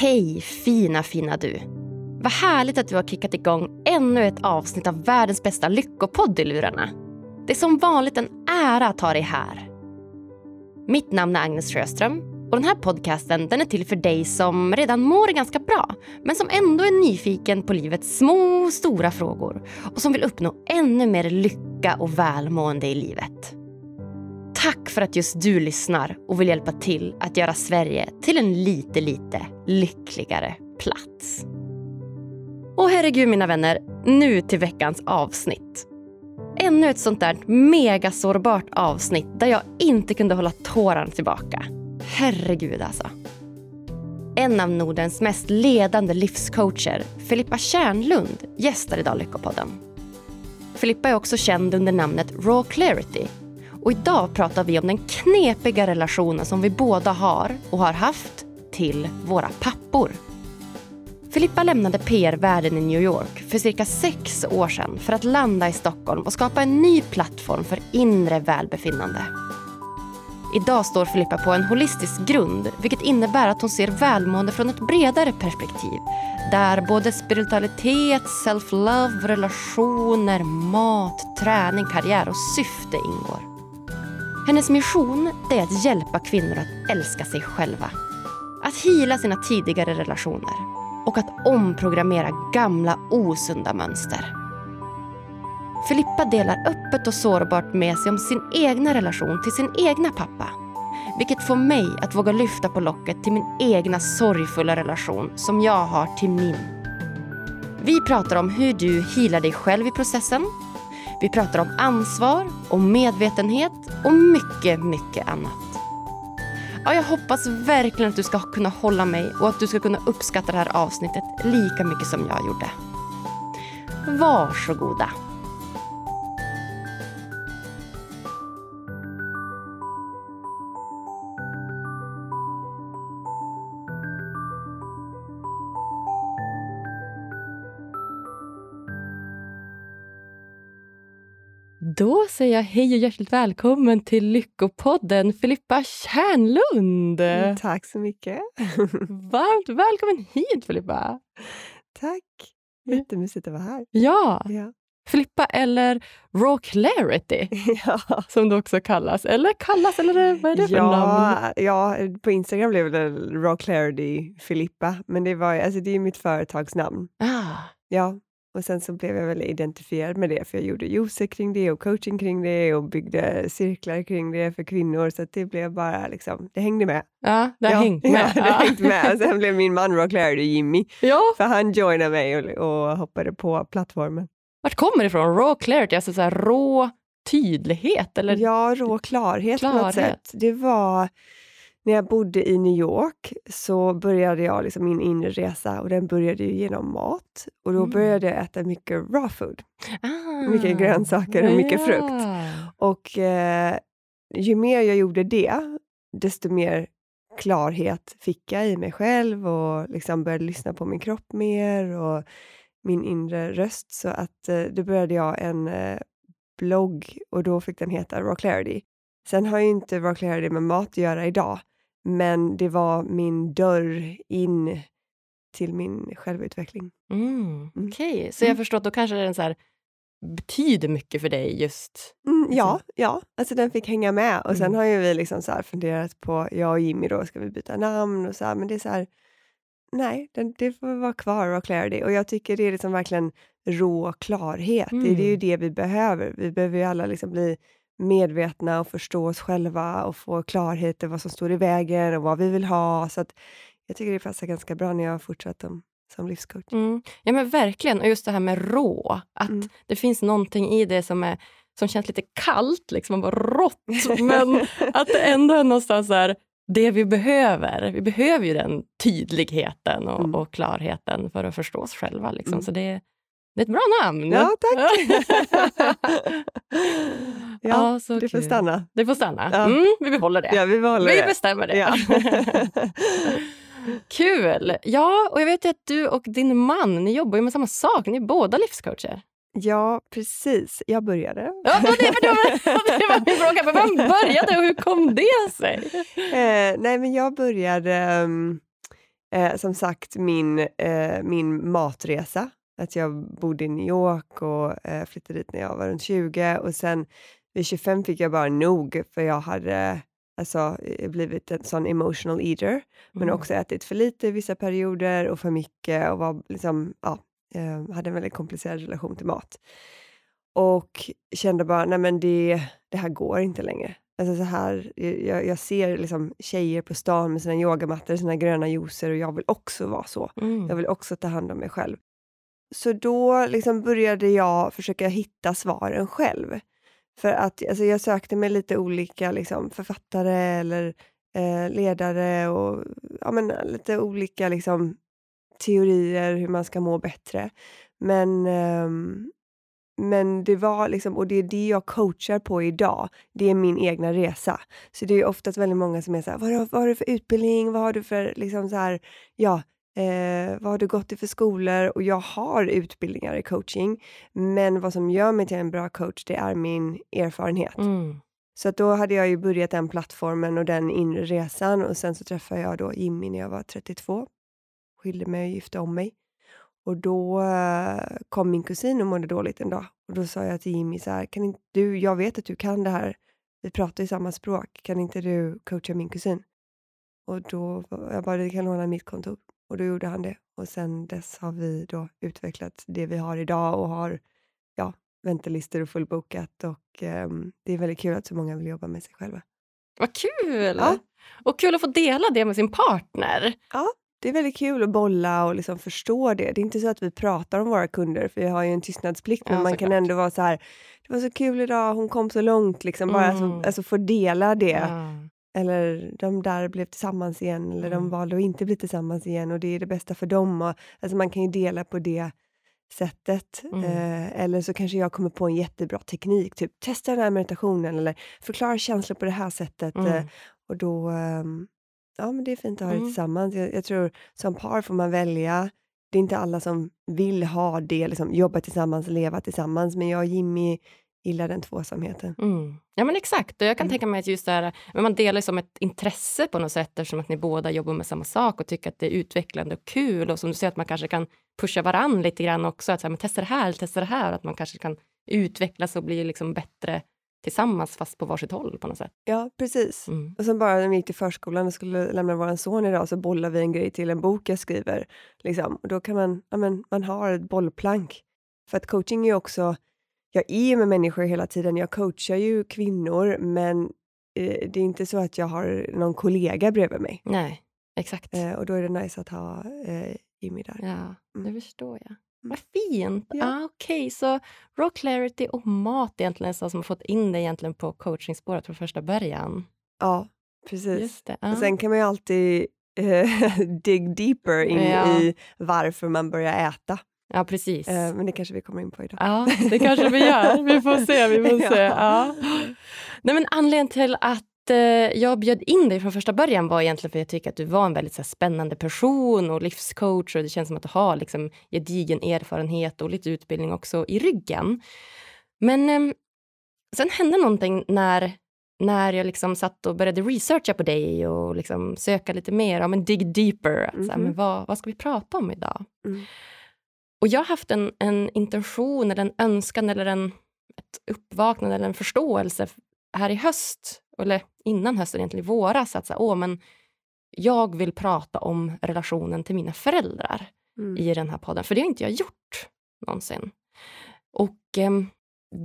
Hej fina fina du! Vad härligt att du har kickat igång ännu ett avsnitt av världens bästa lyckopodd i lurarna. Det är som vanligt en ära att ha dig här. Mitt namn är Agnes Sjöström och den här podcasten den är till för dig som redan mår ganska bra men som ändå är nyfiken på livets små och stora frågor och som vill uppnå ännu mer lycka och välmående i livet. Tack för att just du lyssnar och vill hjälpa till att göra Sverige till en lite, lite lyckligare plats. Och herregud mina vänner, nu till veckans avsnitt. Ännu ett sånt där megasårbart avsnitt där jag inte kunde hålla tårarna tillbaka. Herregud alltså. En av Nordens mest ledande livscoacher, Filippa Kärnlund, gästar idag Lyckopodden. Filippa är också känd under namnet Raw Clarity och idag pratar vi om den knepiga relationen som vi båda har och har haft till våra pappor. Filippa lämnade PR-världen i New York för cirka sex år sedan för att landa i Stockholm och skapa en ny plattform för inre välbefinnande. Idag står Filippa på en holistisk grund vilket innebär att hon ser välmående från ett bredare perspektiv där både spiritualitet, self-love, relationer, mat, träning, karriär och syfte ingår. Hennes mission är att hjälpa kvinnor att älska sig själva. Att hila sina tidigare relationer och att omprogrammera gamla osunda mönster. Filippa delar öppet och sårbart med sig om sin egna relation till sin egna pappa. Vilket får mig att våga lyfta på locket till min egna sorgfulla relation som jag har till min. Vi pratar om hur du healar dig själv i processen. Vi pratar om ansvar, om medvetenhet och mycket, mycket annat. Ja, jag hoppas verkligen att du ska kunna hålla mig och att du ska kunna uppskatta det här avsnittet lika mycket som jag gjorde. Varsågoda. Då säger jag hej och hjärtligt välkommen till Lyckopodden Filippa Kärnlund. Mm, tack så mycket. Varmt välkommen hit Filippa. Tack. Jättemysigt att vara här. Ja. Ja. Filippa eller Raw Clarity Ja. som det också kallas. Eller kallas, eller vad är det för namn? Ja, ja, på Instagram blev det Raw Clarity Filippa, men det, var, alltså, det är mitt företagsnamn. Ah, Ja. Och sen så blev jag väl identifierad med det, för jag gjorde juicer kring det och coaching kring det och byggde cirklar kring det för kvinnor, så det blev bara liksom, det hängde med. ja, det ja, hängt med. Ja, det hängde med. Och sen blev min man Raw Clarity Jimmy, Ja, för han joinade mig och, och hoppade på plattformen. vart kommer det ifrån? Raw Clarity, alltså så rå tydlighet? Eller? Ja, rå klarhet, på något Klarhet. sätt. Det var när jag bodde i New York så började jag liksom min inre resa och den började ju genom mat. Och då Mm. började jag äta mycket raw food. Ah, Mycket grönsaker och mycket frukt. ja. Och eh, ju mer jag gjorde det, desto mer klarhet fick jag i mig själv och liksom började lyssna på min kropp mer och min inre röst. Så att eh, då började jag en eh, blogg och då fick den heta Raw Clarity. Sen har ju inte Raw Clarity med mat att göra idag, men det var min dörr in till min självutveckling. Mm, Mm. Okej, så jag Mm. förstår att då kanske den så här, betyder mycket för dig just... Mm, ja, Liksom. ja, alltså den fick hänga med. Och sen Mm. har ju vi liksom så funderat på, jag och Jimmy då, ska vi byta namn och så här, men det är så här, nej, den, det får vara kvar, Raw Clarity. Och jag tycker det är liksom verkligen rå klarhet. Det, det är ju Mm. det vi behöver. Vi behöver ju alla liksom bli medvetna och förstå oss själva och få klarhet i vad som står i vägen och vad vi vill ha. Så att jag tycker det passar ganska bra när jag har fortsatt som, som livscoach. Mm. Ja men verkligen, och just det här med rå. Att Mm. det finns någonting i det som, är, som känns lite kallt, liksom, bara rått. Men att det ändå är någonstans där, det vi behöver. Vi behöver ju den tydligheten och, Mm. och klarheten för att förstå oss själva. Liksom. Mm. Så det, det är ett bra namn. Ja, tack! ja, så det får kul. stanna. Det får stanna. Ja. Mm, vi behåller det. Ja, vi behåller vi bestämmer det. Ja. Kul! Ja, och jag vet att du och din man, ni jobbar med samma sak. Ni är båda livscoacher. ja, precis. Jag började. Ja, det, var det, var, det var min fråga. Men vem började och hur kom det sig? Eh, nej, men jag började... ehm, Eh, som sagt, min, eh, min matresa. Att jag bodde i New York och eh, flyttade dit när jag var runt 20 och sen vid 25 fick jag bara nog för jag hade alltså, eh, blivit en sån emotional eater, mm. men också ätit för lite vissa perioder och för mycket och var liksom, ja, eh, hade en väldigt komplicerad relation till mat. Och kände bara, nej men det, det här går inte längre. Alltså så här, jag, jag ser liksom tjejer på stan med sina yogamattor sina gröna juicer och jag vill också vara så. Mm. Jag vill också ta hand om mig själv. Så då liksom började jag försöka hitta svaren själv. För att alltså jag sökte med lite olika liksom, författare eller eh, ledare och ja, men, lite olika liksom, teorier hur man ska må bättre. Men, eh, men det var liksom, och det är det jag coachar på idag, det är min egna resa. Så det är oftast väldigt många som är så här, vad, har, vad har du för utbildning, vad har du för liksom så här, ja, Eh, vad har du gått i för skolor? Och jag har utbildningar i coaching, men vad som gör mig till en bra coach, det är min erfarenhet. Mm. Så då hade jag ju börjat den plattformen och den inre resan och sen så träffade jag då Jimmy när jag var 32. Skilde mig och gifte om mig. Och då uh, kom min kusin och mådde dåligt en dag. Och då sa jag till Jimmy så här, kan inte du, jag vet att du kan det här, vi pratar ju samma språk, kan inte du coacha min kusin? Och då, jag bara, du kan låna mitt kontor. Och då gjorde han det. Och sen dess har vi då utvecklat det vi har idag och har ja, väntelistor och fullbokat. Och eh, det är väldigt kul att så många vill jobba med sig själva. Vad kul! Ja. Och kul att få dela det med sin partner. Ja, det är väldigt kul att bolla och liksom förstå det. Det är inte så att vi pratar om våra kunder, för vi har ju en tystnadsplikt, men ja, man kan ändå vara så här, det var så kul idag, hon kom så långt, liksom. bara mm. alltså, alltså få dela det. Ja. Eller de där blev tillsammans igen, eller mm. de valde att inte bli tillsammans igen och det är det bästa för dem. Och, alltså man kan ju dela på det sättet. Mm. Eh, eller så kanske jag kommer på en jättebra teknik, typ testa den här meditationen eller förklara känslor på det här sättet. Mm. Eh, och då, eh, ja men det är fint att ha det mm. tillsammans. Jag, jag, tror som par får man välja. Det är inte alla som vill ha det, liksom, jobba tillsammans, leva tillsammans, men jag och Jimmy gillar den tvåsamheten. Mm. Ja men exakt, och jag kan mm. tänka mig att just det här, men man delar som ett intresse på något sätt eftersom att ni båda jobbar med samma sak och tycker att det är utvecklande och kul och som du säger att man kanske kan pusha varann lite grann också, att så här, men testa det här, testa det här, att man kanske kan utvecklas och bli liksom bättre tillsammans fast på varsitt håll på något sätt. Ja, precis. Mm. Och sen bara när vi gick till förskolan och skulle lämna vår son idag så bollade vi en grej till en bok jag skriver. Liksom. Och då kan man, ja, men, man har ett bollplank. För att coaching är ju också jag är med människor hela tiden. Jag coachar ju kvinnor, men eh, det är inte så att jag har någon kollega bredvid mig. Nej, exakt. Eh, och då är det nice att ha eh, Jimmy där. Ja, mm. det förstår jag. Mm. Vad fint! Ja. Ah, Okej, okay. så raw clarity och mat egentligen så som har fått in dig egentligen på coachingspåret från första början. Ja, precis. Det, ah. Och sen kan man ju alltid eh, dig deeper in ja. i varför man börjar äta. Ja, precis. Eh, men det kanske vi kommer in på idag. Ja, det kanske vi gör. Vi får se. Vi får se. Ja. Nej, men anledningen till att eh, jag bjöd in dig från första början var egentligen för att jag tycker att du var en väldigt så här, spännande person och livscoach och det känns som att du har liksom, gedigen erfarenhet och lite utbildning också i ryggen. Men eh, sen hände någonting när när jag liksom satt och började researcha på dig och liksom söka lite mer, ja, men dig deeper. Att, mm -hmm. men vad, vad ska vi prata om idag? Mm. Och jag har haft en, en intention, eller en önskan eller en, ett uppvaknande eller en förståelse här i höst, eller innan hösten, egentligen i våras, att så, åh, men jag vill prata om relationen till mina föräldrar mm. i den här podden, för det har inte jag gjort någonsin. Och eh,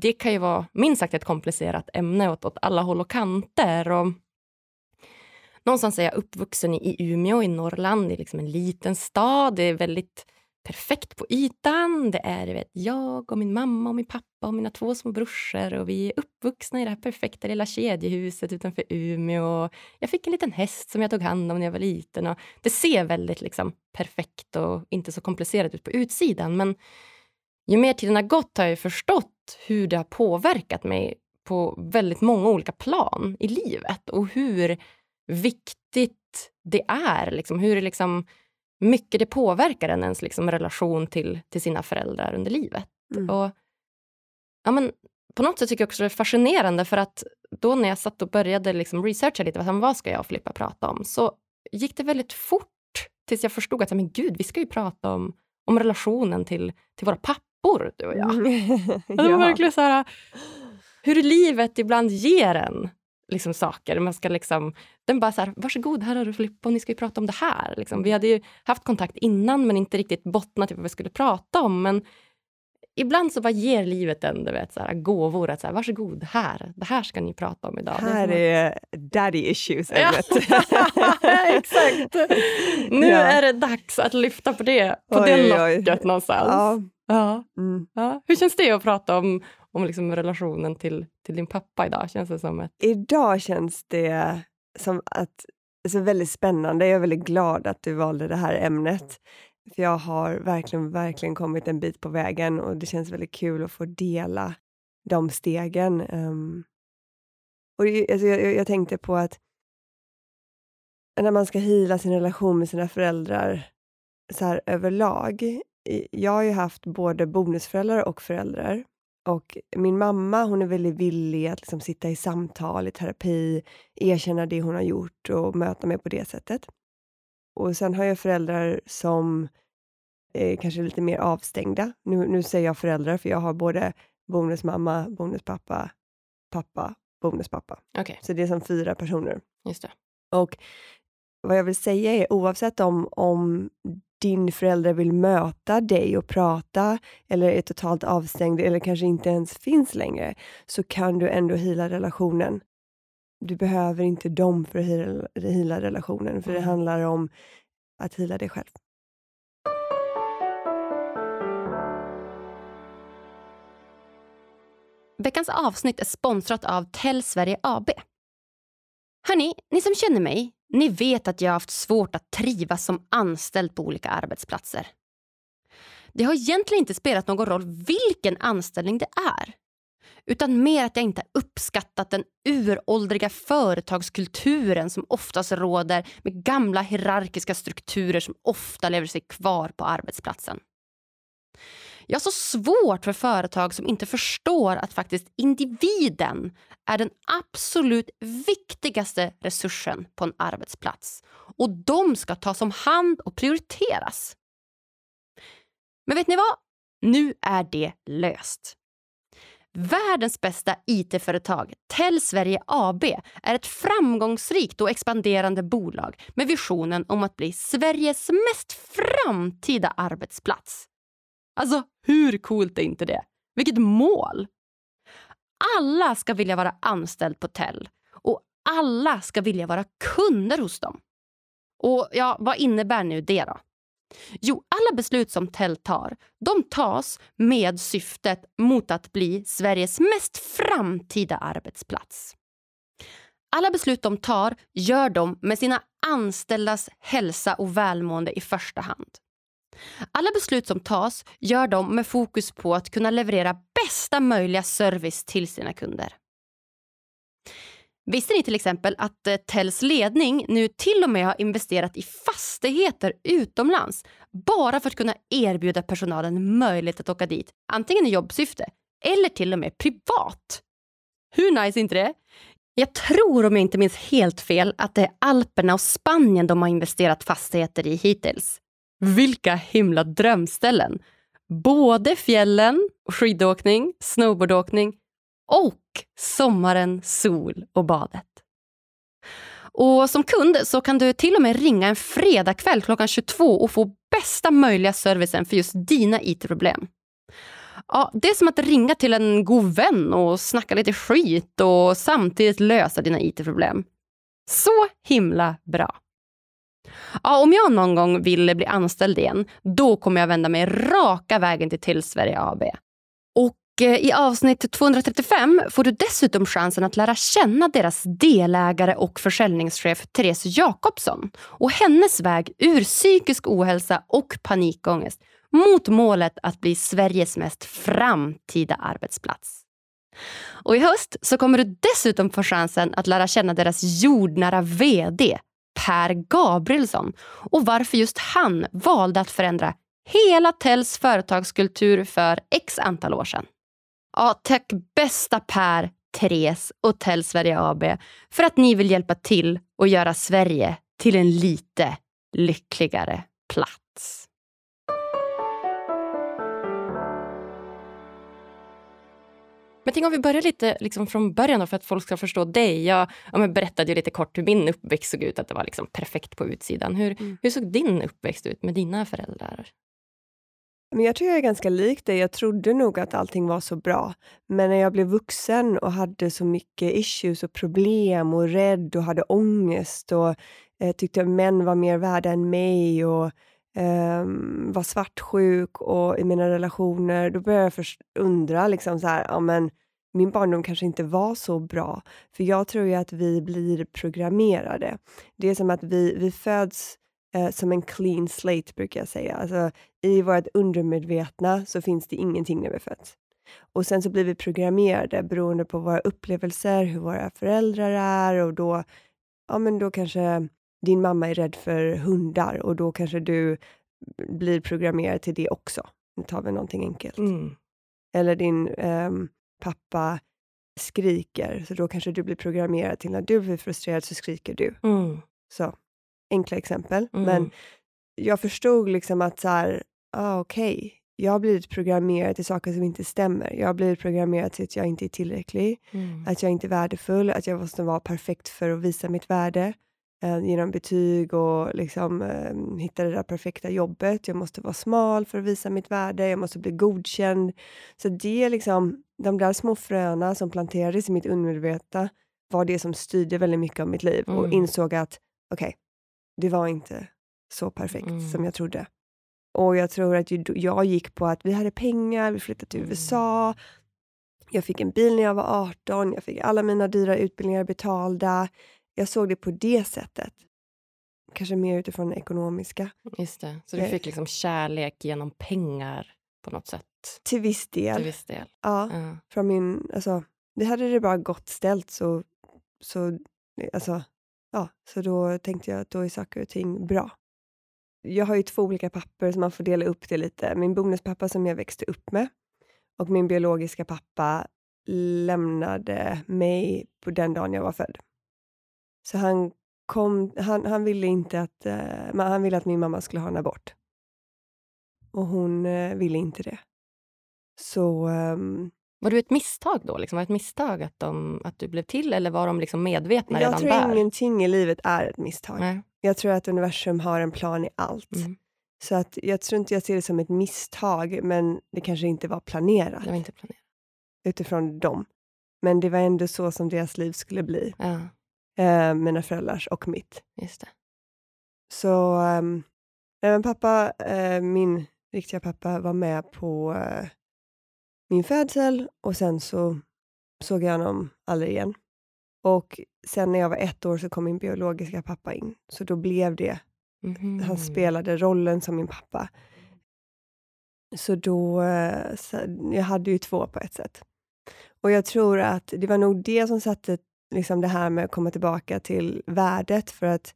det kan ju vara minst sagt ett komplicerat ämne åt, åt alla håll och kanter. Och någonstans är jag uppvuxen i, i Umeå i Norrland, i liksom en liten stad. Det är väldigt perfekt på ytan. Det är vet, jag och min mamma och min pappa och mina två små brorsor och vi är uppvuxna i det här perfekta lilla kedjehuset utanför Umeå. Jag fick en liten häst som jag tog hand om när jag var liten. Och det ser väldigt liksom, perfekt och inte så komplicerat ut på utsidan men ju mer tiden har gått har jag förstått hur det har påverkat mig på väldigt många olika plan i livet och hur viktigt det är. Liksom, hur det liksom mycket det påverkar en ens liksom, relation till, till sina föräldrar under livet. Mm. Och, ja, men, på något sätt tycker jag också det är fascinerande för att då när jag satt och började liksom researcha lite, vad ska jag och Filippa prata om, så gick det väldigt fort tills jag förstod att men gud, vi ska ju prata om, om relationen till, till våra pappor, du och jag. ja. Det var verkligen så här, hur livet ibland ger en liksom, saker. Man ska liksom, den bara så här, varsågod, här har du Filippa och ni ska ju prata om det här. Liksom. Vi hade ju haft kontakt innan men inte riktigt bottnat i vad vi skulle prata om. Men ibland så bara ger livet en du vet, så här, gåvor. Att så här, varsågod, här, det här ska ni prata om idag. Här är, är daddy issues. Ja. Exakt. Nu ja. är det dags att lyfta på det, på oj, det locket någonstans. Ja. Ja. Mm. ja. Hur känns det att prata om, om liksom relationen till, till din pappa idag? Känns det som ett... Idag känns det som att alltså väldigt spännande. Jag är väldigt glad att du valde det här ämnet. För Jag har verkligen, verkligen kommit en bit på vägen och det känns väldigt kul att få dela de stegen. Um, och alltså jag, jag tänkte på att när man ska hila sin relation med sina föräldrar så här överlag. Jag har ju haft både bonusföräldrar och föräldrar. Och min mamma hon är väldigt villig att liksom sitta i samtal, i terapi, erkänna det hon har gjort och möta mig på det sättet. Och sen har jag föräldrar som är kanske lite mer avstängda. Nu, nu säger jag föräldrar, för jag har både bonusmamma, bonuspappa, pappa, bonuspappa. Okay. Så det är som fyra personer. Just det. Och vad jag vill säga är, oavsett om, om din förälder vill möta dig och prata eller är totalt avstängd eller kanske inte ens finns längre, så kan du ändå hila relationen. Du behöver inte dem för att hila, relationen, för det mm. handlar om att hila dig själv. Veckans avsnitt är sponsrat av Tell Sverige AB. Hörni, ni som känner mig, ni vet att jag har haft svårt att trivas som anställd på olika arbetsplatser. Det har egentligen inte spelat någon roll vilken anställning det är utan mer att jag inte uppskattat den uråldriga företagskulturen som oftast råder med gamla hierarkiska strukturer som ofta lever sig kvar på arbetsplatsen. Jag har så svårt för företag som inte förstår att faktiskt individen är den absolut viktigaste resursen på en arbetsplats. Och de ska tas om hand och prioriteras. Men vet ni vad? Nu är det löst. Världens bästa IT-företag, Tell Sverige AB, är ett framgångsrikt och expanderande bolag med visionen om att bli Sveriges mest framtida arbetsplats. Alltså, hur coolt är inte det? Vilket mål! Alla ska vilja vara anställd på Tell och alla ska vilja vara kunder hos dem. Och ja, vad innebär nu det då? Jo, alla beslut som Tell tar, de tas med syftet mot att bli Sveriges mest framtida arbetsplats. Alla beslut de tar gör de med sina anställdas hälsa och välmående i första hand. Alla beslut som tas gör de med fokus på att kunna leverera bästa möjliga service till sina kunder. Visste ni till exempel att eh, Tells ledning nu till och med har investerat i fastigheter utomlands bara för att kunna erbjuda personalen möjlighet att åka dit, antingen i jobbsyfte eller till och med privat? Hur nice är inte det? Jag tror, om jag inte minns helt fel, att det är Alperna och Spanien de har investerat fastigheter i hittills. Vilka himla drömställen! Både fjällen, skidåkning, snowboardåkning och sommaren, sol och badet. Och Som kund så kan du till och med ringa en fredagkväll klockan 22 och få bästa möjliga servicen för just dina IT-problem. Ja, det är som att ringa till en god vän och snacka lite skit och samtidigt lösa dina IT-problem. Så himla bra! Ja, om jag någon gång vill bli anställd igen, då kommer jag vända mig raka vägen till Till Sverige AB. Och eh, i avsnitt 235 får du dessutom chansen att lära känna deras delägare och försäljningschef Therese Jakobsson och hennes väg ur psykisk ohälsa och panikångest mot målet att bli Sveriges mest framtida arbetsplats. Och i höst så kommer du dessutom få chansen att lära känna deras jordnära VD Per Gabrielsson och varför just han valde att förändra hela Tells företagskultur för x antal år sedan. Ja, tack bästa Per, Therese och Tell Sverige AB för att ni vill hjälpa till och göra Sverige till en lite lyckligare plats. Men tänk om vi börjar lite liksom från början då, för att folk ska förstå dig. Jag, ja, berättade ju lite kort hur min uppväxt såg ut, att det var liksom perfekt på utsidan. Hur, mm. hur såg din uppväxt ut med dina föräldrar? Men jag tror jag är ganska lik dig. Jag trodde nog att allting var så bra. Men när jag blev vuxen och hade så mycket issues och problem och rädd och hade ångest och eh, tyckte att män var mer värda än mig och Eh, var svartsjuk och i mina relationer, då började jag först undra liksom så här, ja men min barndom kanske inte var så bra. För jag tror ju att vi blir programmerade. Det är som att vi, vi föds eh, som en clean slate brukar jag säga. Alltså, I vårt undermedvetna så finns det ingenting när vi föds. Och sen så blir vi programmerade beroende på våra upplevelser, hur våra föräldrar är och då, ja men då kanske din mamma är rädd för hundar och då kanske du blir programmerad till det också. Nu tar vi någonting enkelt. Mm. Eller din eh, pappa skriker, så då kanske du blir programmerad till när du blir frustrerad så skriker du. Mm. Så enkla exempel. Mm. Men jag förstod liksom att så här, ah, okej, okay. jag har blivit programmerad till saker som inte stämmer. Jag har blivit programmerad till att jag inte är tillräcklig, mm. att jag inte är värdefull, att jag måste vara perfekt för att visa mitt värde genom betyg och liksom, eh, hitta det där perfekta jobbet. Jag måste vara smal för att visa mitt värde, jag måste bli godkänd. Så det är liksom, de där små fröna som planterades i mitt undermedvetna var det som styrde väldigt mycket av mitt liv mm. och insåg att okej, okay, det var inte så perfekt mm. som jag trodde. Och jag tror att jag gick på att vi hade pengar, vi flyttade till mm. USA, jag fick en bil när jag var 18, jag fick alla mina dyra utbildningar betalda. Jag såg det på det sättet. Kanske mer utifrån det ekonomiska. Just det. Så du eh. fick liksom kärlek genom pengar på något sätt? Till viss del. Till viss del. Ja. ja. Från min, alltså, det hade det bara gott ställt så, så alltså, ja, så då tänkte jag att då är saker och ting bra. Jag har ju två olika papper så man får dela upp det lite. Min bonuspappa som jag växte upp med och min biologiska pappa lämnade mig på den dagen jag var född. Så han, kom, han, han ville inte att, uh, han ville att min mamma skulle ha en abort. Och hon uh, ville inte det. Så um, var du ett misstag då? Liksom? Var det ett misstag att, de, att du blev till eller var de liksom medvetna jag redan där? Jag tror ingenting i livet är ett misstag. Nej. Jag tror att universum har en plan i allt. Mm. Så att jag tror inte jag ser det som ett misstag, men det kanske inte var planerat. Det var inte planerat. Utifrån dem. Men det var ändå så som deras liv skulle bli. Ja. Eh, mina föräldrars och mitt. Just det. Så eh, pappa, eh, min riktiga pappa var med på eh, min födsel och sen så såg jag honom aldrig igen. Och sen när jag var ett år så kom min biologiska pappa in, så då blev det, mm. han spelade rollen som min pappa. Så då, eh, så jag hade ju två på ett sätt. Och jag tror att det var nog det som satte liksom det här med att komma tillbaka till värdet, för att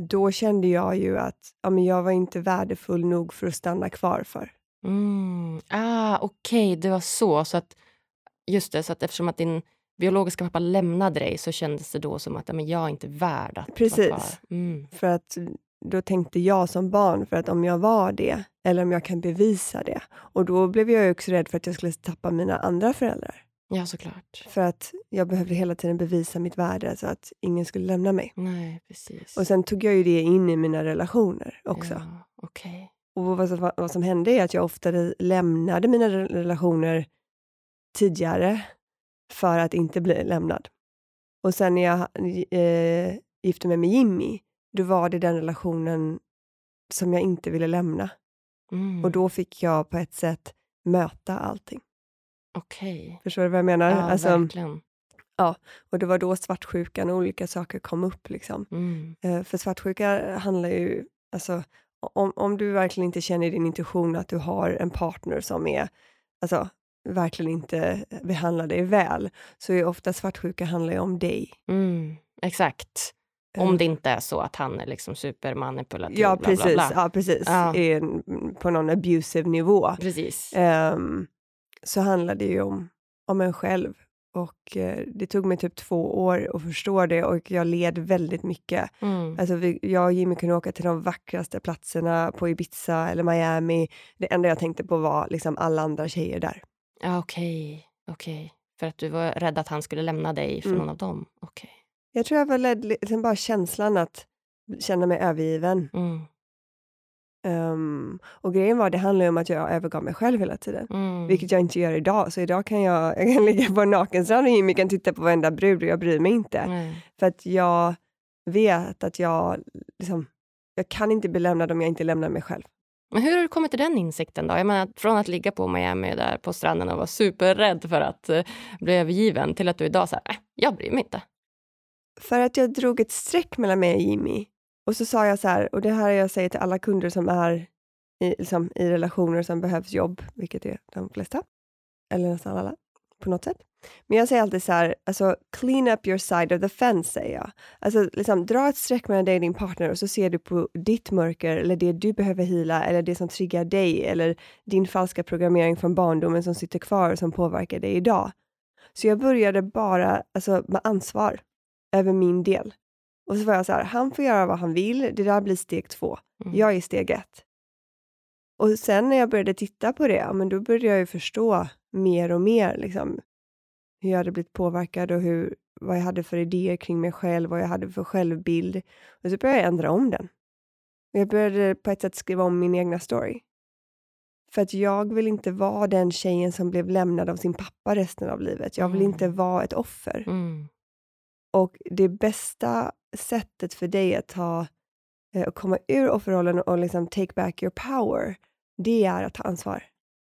då kände jag ju att ja, men jag var inte värdefull nog för att stanna kvar för. Mm. Ah, Okej, okay. det var så. så att, just det, så att eftersom att din biologiska pappa lämnade dig så kändes det då som att men jag är inte värd att Precis. vara kvar. Mm. För att då tänkte jag som barn, för att om jag var det, eller om jag kan bevisa det. Och då blev jag också rädd för att jag skulle tappa mina andra föräldrar. Ja, såklart. För att jag behövde hela tiden bevisa mitt värde så att ingen skulle lämna mig. Nej, precis. Och sen tog jag ju det in i mina relationer också. Ja, okay. Och vad som, vad som hände är att jag ofta lämnade mina relationer tidigare för att inte bli lämnad. Och sen när jag eh, gifte mig med Jimmy, då var det den relationen som jag inte ville lämna. Mm. Och då fick jag på ett sätt möta allting. Okej. Okay. Förstår du vad jag menar? Ja, alltså, verkligen. Ja, och det var då svartsjukan och olika saker kom upp. Liksom. Mm. Eh, för svartsjuka handlar ju, alltså om, om du verkligen inte känner i din intuition att du har en partner som är, alltså verkligen inte behandlar dig väl, så är ofta svartsjuka handlar ju om dig. Mm, exakt. Om uh. det inte är så att han är liksom supermanipulativ. Ja, precis. Bla, bla, bla. Ja, precis. Ja. På någon abusive nivå. Precis. Um, så handlar det ju om, om en själv Och eh, det tog mig typ två år att förstå det och jag led väldigt mycket. Mm. Alltså vi, jag och Jimmy kunde åka till de vackraste platserna på Ibiza eller Miami. Det enda jag tänkte på var liksom alla andra tjejer där. Okej, okej. För att du var rädd att han skulle lämna dig för Mm. någon av dem? Okej. Jag tror jag var ledd, liksom bara känslan att känna mig övergiven. Mm. Ehm, och grejen var, det handlar om att jag övergav mig själv hela tiden. Mm. Vilket jag inte gör idag. Så idag kan jag, jag kan ligga på en nakenstrand och Jimmy kan titta på varenda brud och jag bryr mig inte. Nej. För att jag vet att jag, liksom, jag kan inte bli lämnad om jag inte lämnar mig själv. Men hur har du kommit till den insikten då? Jag menar, från att ligga på Miami där på stranden och vara superrädd för att eh, bli övergiven till att du idag säger, äh, jag bryr mig inte. För att jag drog ett streck mellan mig och Jimmy. Och så sa jag så här, och det här jag säger till alla kunder som är i, liksom, i relationer som behövs jobb, vilket är de flesta, eller nästan alla, på något sätt. Men jag säger alltid så här, alltså clean up your side of the fence, säger jag. Alltså liksom, dra ett streck mellan dig och din partner och så ser du på ditt mörker, eller det du behöver hila, eller det som triggar dig, eller din falska programmering från barndomen som sitter kvar och som påverkar dig idag. Så jag började bara alltså, med ansvar över min del. Och så var jag så här, han får göra vad han vill, det där blir steg två. Mm. Jag är steg ett. Och sen när jag började titta på det, ja, men då började jag ju förstå mer och mer liksom, hur jag hade blivit påverkad och hur, vad jag hade för idéer kring mig själv, vad jag hade för självbild. Och så började jag ändra om den. Och jag började på ett sätt skriva om min egna story. För att jag vill inte vara den tjejen som blev lämnad av sin pappa resten av livet. Jag vill Mm. inte vara ett offer. Mm. Och det bästa sättet för dig att ta, eh, att komma ur offerrollen och liksom take back your power, det är att ta ansvar.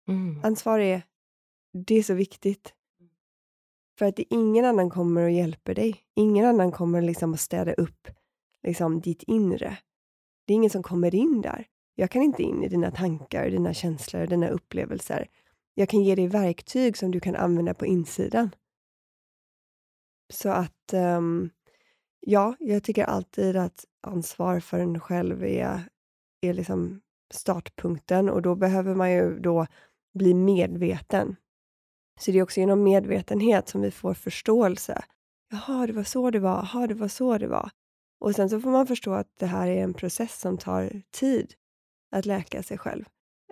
Mm. Ansvar är, det är så viktigt. För att det, ingen annan kommer och hjälper dig. Ingen annan kommer liksom att städa upp liksom, ditt inre. Det är ingen som kommer in där. Jag kan inte in i dina tankar, dina känslor, dina upplevelser. Jag kan ge dig verktyg som du kan använda på insidan. Så att, ehm, ja, jag tycker alltid att ansvar för en själv är, är liksom startpunkten och då behöver man ju då bli medveten. Så det är också genom medvetenhet som vi får förståelse. Jaha, det var så det var. Jaha, det var så det var. Och sen så får man förstå att det här är en process som tar tid att läka sig själv.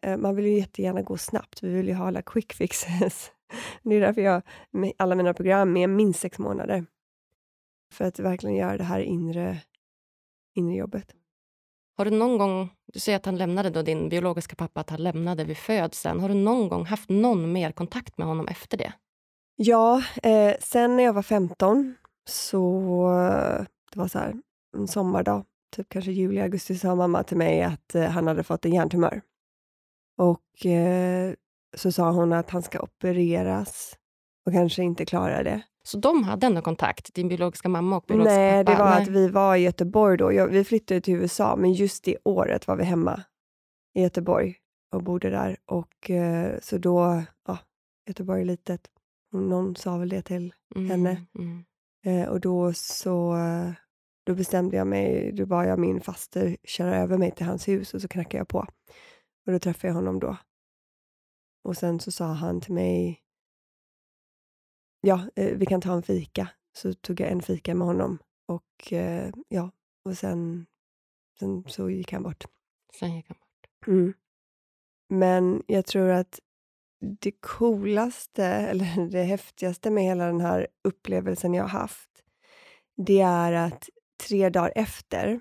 Eh, man vill ju jättegärna gå snabbt. Vi vill ju ha alla quick fixes. Det är därför jag med alla mina program är minst sex månader. För att verkligen göra det här inre, inre jobbet. Har du någon gång, du säger att han lämnade då din biologiska pappa, att han lämnade vid födseln. Har du någon gång haft någon mer kontakt med honom efter det? Ja, eh, sen när jag var 15 så, eh, det var så här, en sommardag, typ kanske juli, augusti, sa mamma till mig att eh, han hade fått en hjärntumör. Och eh, så sa hon att han ska opereras och kanske inte klara det. Så de hade ändå kontakt, din biologiska mamma och biologiska Nej, det pappa? var Nej. att vi var i Göteborg då. Jag, vi flyttade till USA, men just det året var vi hemma i Göteborg och bodde där. Och eh, så då, ja, Göteborg är litet. Någon sa väl det till Mm, henne. Mm. Eh, och då så då bestämde jag mig, då bad jag min faster köra över mig till hans hus och så knackade jag på. Och då träffade jag honom då. Och sen så sa han till mig, ja, eh, vi kan ta en fika. Så tog jag en fika med honom och eh, ja, och sen, sen så gick han bort. Sen gick han bort. Mm. Men jag tror att det coolaste, eller det häftigaste med hela den här upplevelsen jag har haft, det är att tre dagar efter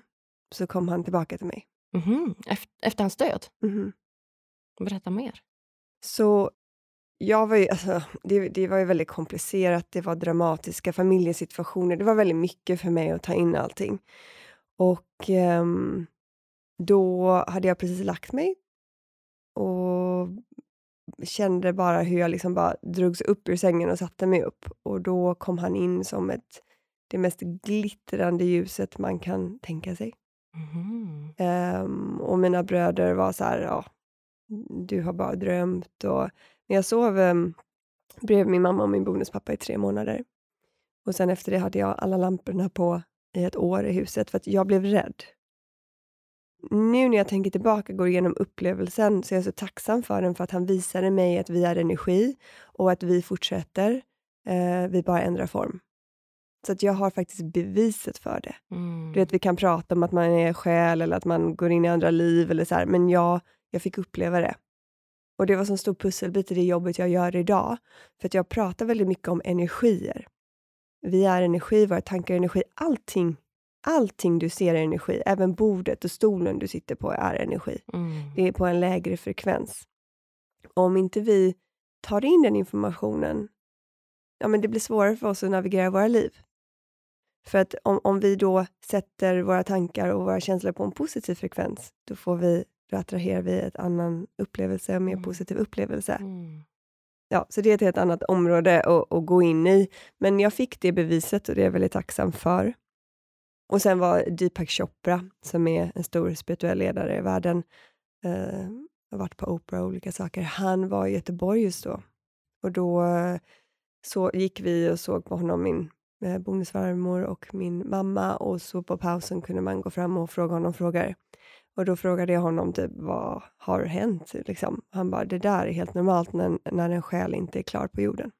så kom han tillbaka till mig. Mhm. Eft- Efter hans död? Mhm. Berätta mer. Så jag var ju, alltså, det, det var ju väldigt komplicerat, det var dramatiska familjesituationer, det var väldigt mycket för mig att ta in allting. Och ehm, då hade jag precis lagt mig och kände bara hur jag liksom bara drogs upp ur sängen och satte mig upp. Och då kom han in som ett, det mest glittrande ljuset man kan tänka sig. Mhm. Ehm, och mina bröder var så här, ja, du har bara drömt. Och, jag sov um, bredvid min mamma och min bonuspappa i tre månader. Och sen efter det hade jag alla lamporna på i ett år i huset för att jag blev rädd. Nu när jag tänker tillbaka, går igenom upplevelsen, så är jag så tacksam för den för att han visade mig att vi är energi och att vi fortsätter. Eh, vi bara ändrar form. Så att jag har faktiskt beviset för det. Mm. Du vet, vi kan prata om att man är själ eller att man går in i andra liv, eller så här, men jag, jag fick uppleva det. Och det var som stor pusselbit i det jobbet jag gör idag. För att jag pratar väldigt mycket om energier. Vi är energi, våra tankar är energi. Allting, allting du ser är energi. Även bordet och stolen du sitter på är energi. Mm. Det är på en lägre frekvens. Och om inte vi tar in den informationen, ja men det blir svårare för oss att navigera våra liv. För att om, om vi då sätter våra tankar och våra känslor på en positiv frekvens, då får vi då attraherar vi ett annan upplevelse, en mer Mm. positiv upplevelse. Mm. Ja, så det är ett helt annat område att, att gå in i. Men jag fick det beviset och det är jag väldigt tacksam för. Och sen var Deepak Chopra, som är en stor spirituell ledare i världen, eh, har varit på Oprah och olika saker. Han var i Göteborg just då. Och då eh, så gick vi och såg på honom, min eh, bonusfarmor och min mamma. Och så på pausen kunde man gå fram och fråga honom frågor. Och då frågade jag honom typ, vad har hänt? Liksom. Han bara, det där är helt normalt när, när en själ inte är klar på jorden.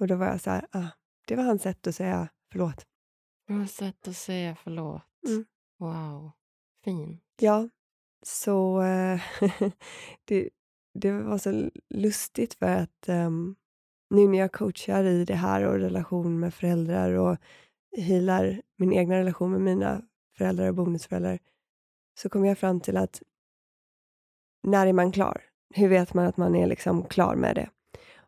Och då var jag så här, ah, det var hans sätt att säga förlåt. Bra sätt att säga förlåt. Mm. Wow. Fint. Ja, så eh, det, det var så lustigt för att um, nu när jag coachar i det här och relation med föräldrar och healar min egna relation med mina föräldrar och bonusföräldrar så kom jag fram till att när är man klar? Hur vet man att man är liksom klar med det?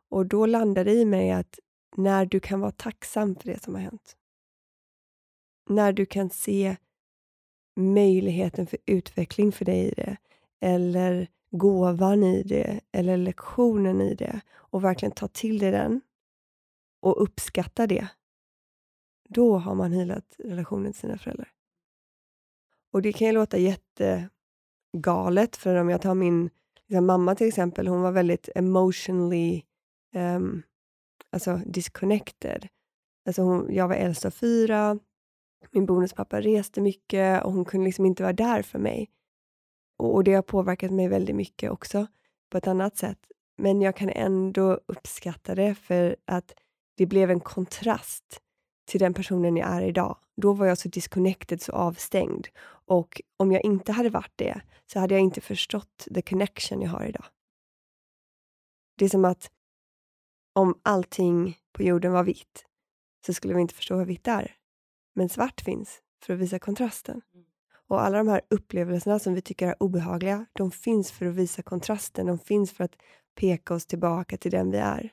Och då landade det i mig att när du kan vara tacksam för det som har hänt. När du kan se möjligheten för utveckling för dig i det, eller gåvan i det, eller lektionen i det och verkligen ta till dig den och uppskatta det. Då har man healat relationen till sina föräldrar. Och det kan ju låta jättegalet, för om jag tar min liksom mamma till exempel, hon var väldigt emotionally um, alltså disconnected. Alltså hon, jag var äldst av fyra, min bonuspappa reste mycket och hon kunde liksom inte vara där för mig. Och, och det har påverkat mig väldigt mycket också på ett annat sätt. Men jag kan ändå uppskatta det för att det blev en kontrast till den personen jag är idag. Då var jag så disconnected, så avstängd. Och om jag inte hade varit det så hade jag inte förstått the connection jag har idag. Det är som att om allting på jorden var vitt så skulle vi inte förstå vad vitt är. Men svart finns för att visa kontrasten. Och alla de här upplevelserna som vi tycker är obehagliga, de finns för att visa kontrasten. De finns för att peka oss tillbaka till den vi är.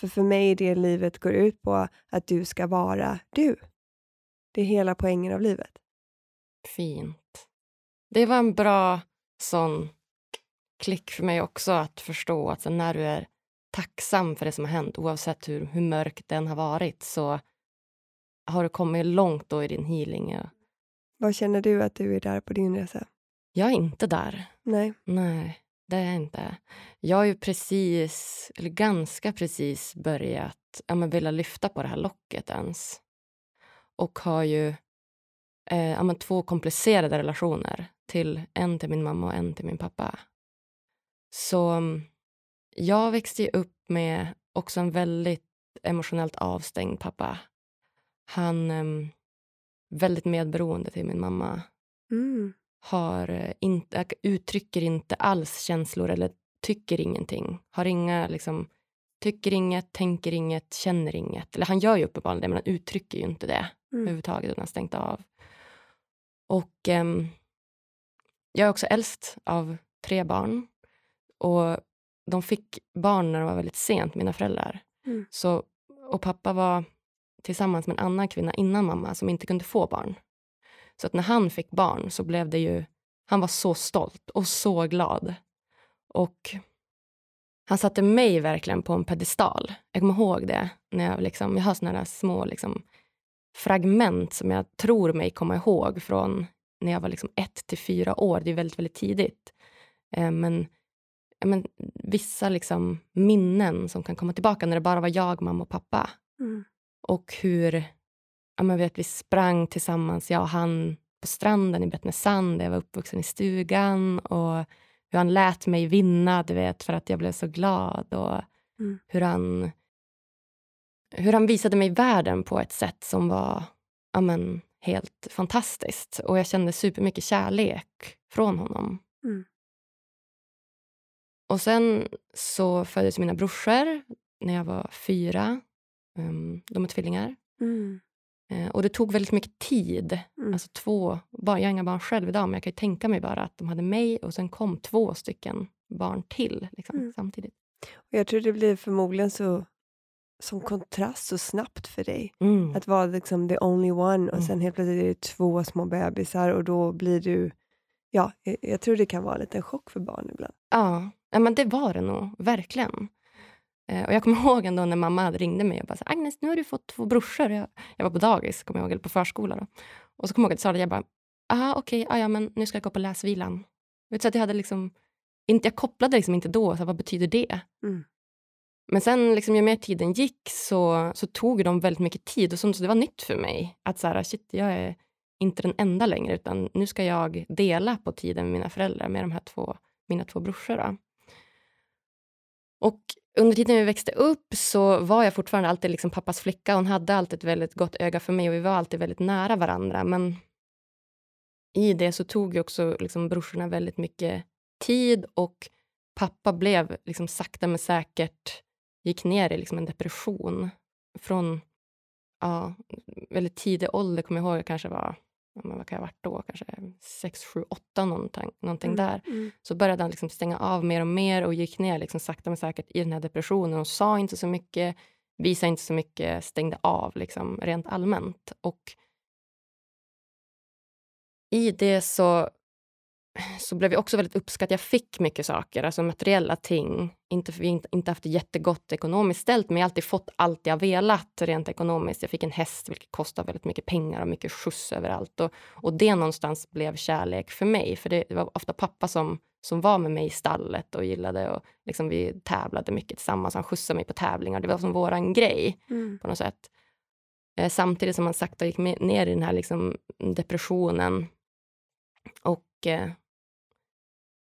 För för mig är det livet går ut på att du ska vara du. Det är hela poängen av livet. Fint. Det var en bra sån klick för mig också att förstå att när du är tacksam för det som har hänt oavsett hur, hur mörkt den har varit så har du kommit långt då i din healing. Ja. Vad känner du att du är där på din resa? Jag är inte där. Nej. Nej, det är jag inte. Jag har ju precis, eller ganska precis börjat ja, men vilja lyfta på det här locket ens. Och har ju eh, men två komplicerade relationer. Till En till min mamma och en till min pappa. Så mm, jag växte ju upp med också en väldigt emotionellt avstängd pappa. Han um, väldigt medberoende till min mamma. Mm. Har eh, inte, uttrycker inte alls känslor eller tycker ingenting. Har inga, liksom, tycker inget, tänker inget, känner inget. Eller han gör ju uppenbarligen det, men han uttrycker ju inte det Mm. överhuvudtaget. Han har stängt av. Och ehm, jag är också äldst av tre barn. Och de fick barn när de var väldigt sent, mina föräldrar. Mm. Så, och pappa var tillsammans med en annan kvinna innan mamma som inte kunde få barn. Så att när han fick barn så blev det ju, han var så stolt och så glad. Och han satte mig verkligen på en pedestal. Jag kommer ihåg det. När jag, liksom, jag har såna här små liksom, fragment som jag tror mig komma ihåg från när jag var liksom ett till fyra år. Det är väldigt, väldigt tidigt. Eh, men, men vissa liksom minnen som kan komma tillbaka när det bara var jag, mamma och pappa. Mm. Och hur ja, men vet, vi sprang tillsammans, jag och han, på stranden i Bettnesand där jag var uppvuxen i stugan. Och hur han lät mig vinna, du vet, för att jag blev så glad. Och Mm. hur han hur han visade mig världen på ett sätt som var ja, men, helt fantastiskt. Och jag kände supermycket kärlek från honom. Mm. Och sen så föddes mina brorsor när jag var fyra. Um, de är tvillingar. Mm. Eh, och det tog väldigt mycket tid. Mm. Alltså två barn, jag har inga barn själv idag, men jag kan tänka mig bara att de hade mig och sen kom två stycken barn till liksom, Mm. samtidigt. Och jag tror det blir förmodligen så som kontrast så snabbt för dig. Mm. Att vara liksom the only one och Mm. sen helt plötsligt är det två små bebisar och då blir du... Ja, jag, jag tror det kan vara en liten chock för barn ibland. Ja, ja men det var det nog, verkligen. Eh, och jag kommer ihåg ändå när mamma ringde mig och bara så, Agnes, nu har du fått två brorsor. Jag, jag var på dagis, kommer jag ihåg, eller på förskola. Då. Och så kommer jag ihåg att jag sa jag bara, aha okej, okay, ja, men nu ska jag gå på läsvilan. Så att jag hade liksom, inte, jag kopplade liksom inte då, så här, vad betyder det? Mm. Men sen liksom, ju mer tiden gick så, så tog de väldigt mycket tid och som, så det var nytt för mig. Att så här, shit, jag är inte den enda längre, utan nu ska jag dela på tiden med mina föräldrar, med de här två, mina två brorsor. Då. Och under tiden vi växte upp så var jag fortfarande alltid liksom pappas flicka. Hon hade alltid ett väldigt gott öga för mig och vi var alltid väldigt nära varandra. Men i det så tog ju också liksom brorsorna väldigt mycket tid och pappa blev liksom sakta men säkert gick ner i liksom en depression. Från ja, väldigt tidig ålder, kommer jag ihåg, jag kanske var men vad kan jag ha varit då? Kanske 6, 7, 8 någonting, någonting Mm. där. Mm. Så började han liksom stänga av mer och mer och gick ner liksom sakta men säkert i den här depressionen och sa inte så mycket, visade inte så mycket, stängde av liksom rent allmänt. Och i det så, så blev jag också väldigt uppskattad. Jag fick mycket saker, alltså materiella ting. Inte, vi har inte, inte haft det jättegott ekonomiskt ställt, men jag har alltid fått allt jag velat rent ekonomiskt. Jag fick en häst, vilket kostade väldigt mycket pengar och mycket skjuts överallt. Och, och det någonstans blev kärlek för mig, för det, det var ofta pappa som, som var med mig i stallet och gillade och liksom vi tävlade mycket tillsammans. Han skjutsade mig på tävlingar. Det var som våran grej Mm. på något sätt. Eh, samtidigt som man sakta gick med, ner i den här liksom depressionen. Och eh,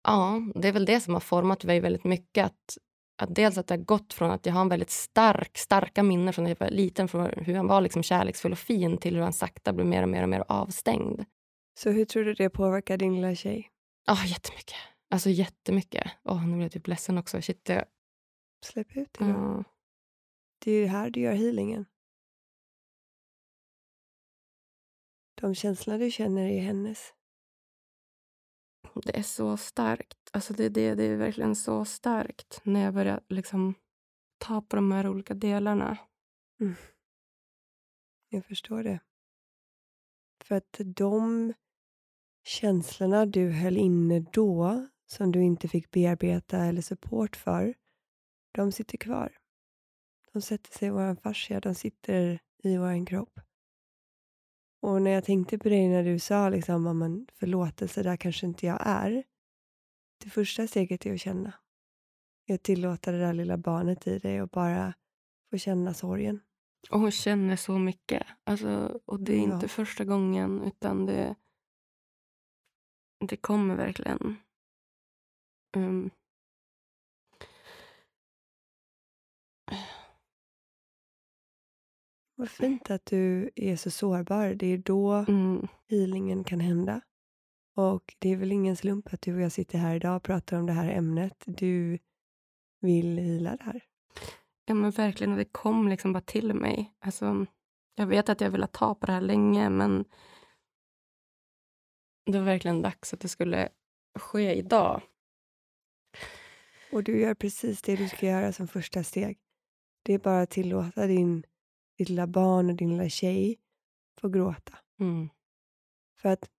ja, det är väl det som har format mig väldigt mycket. Att, att dels att det har gått från att jag har en väldigt stark, starka minnen från när jag var liten, från hur han var liksom kärleksfull och fin till hur han sakta blev mer och mer och mer avstängd. Så hur tror du det påverkar din lilla tjej? Ja, jättemycket. Alltså jättemycket. Åh, nu blir jag typ ledsen också. Shit, jag, Släpp ut det ja. Det är ju här du gör healingen. De känslorna du känner är hennes. Det är så starkt. Alltså det, det, det är verkligen så starkt när jag börjar liksom ta på de här olika delarna. Mm. Jag förstår det. För att de känslorna du höll inne då, som du inte fick bearbeta eller support för, de sitter kvar. De sätter sig i vår fascia, de sitter i vår kropp. Och när jag tänkte på dig när du sa liksom, "Ja, men förlåtelse, där kanske inte jag är. Det första steget är att känna. Är att tillåta det där lilla barnet i dig och bara få känna sorgen. Och hon känner så mycket. Alltså, och det är Ja. inte första gången, utan det, det kommer verkligen. Um, Vad fint att du är så sårbar. Det är då mm, healingen kan hända. Och det är väl ingen slump att du och jag sitter här idag och pratar om det här ämnet. Du vill heala det här. ja, men verkligen. Det kom liksom bara till mig. Alltså, jag vet att jag velat ta på det här länge, men det var verkligen dags att det skulle ske idag. Och du gör precis det du ska göra som första steg. Det är bara att tillåta din, ditt lilla barn och din lilla tjej få gråta. Mm. För att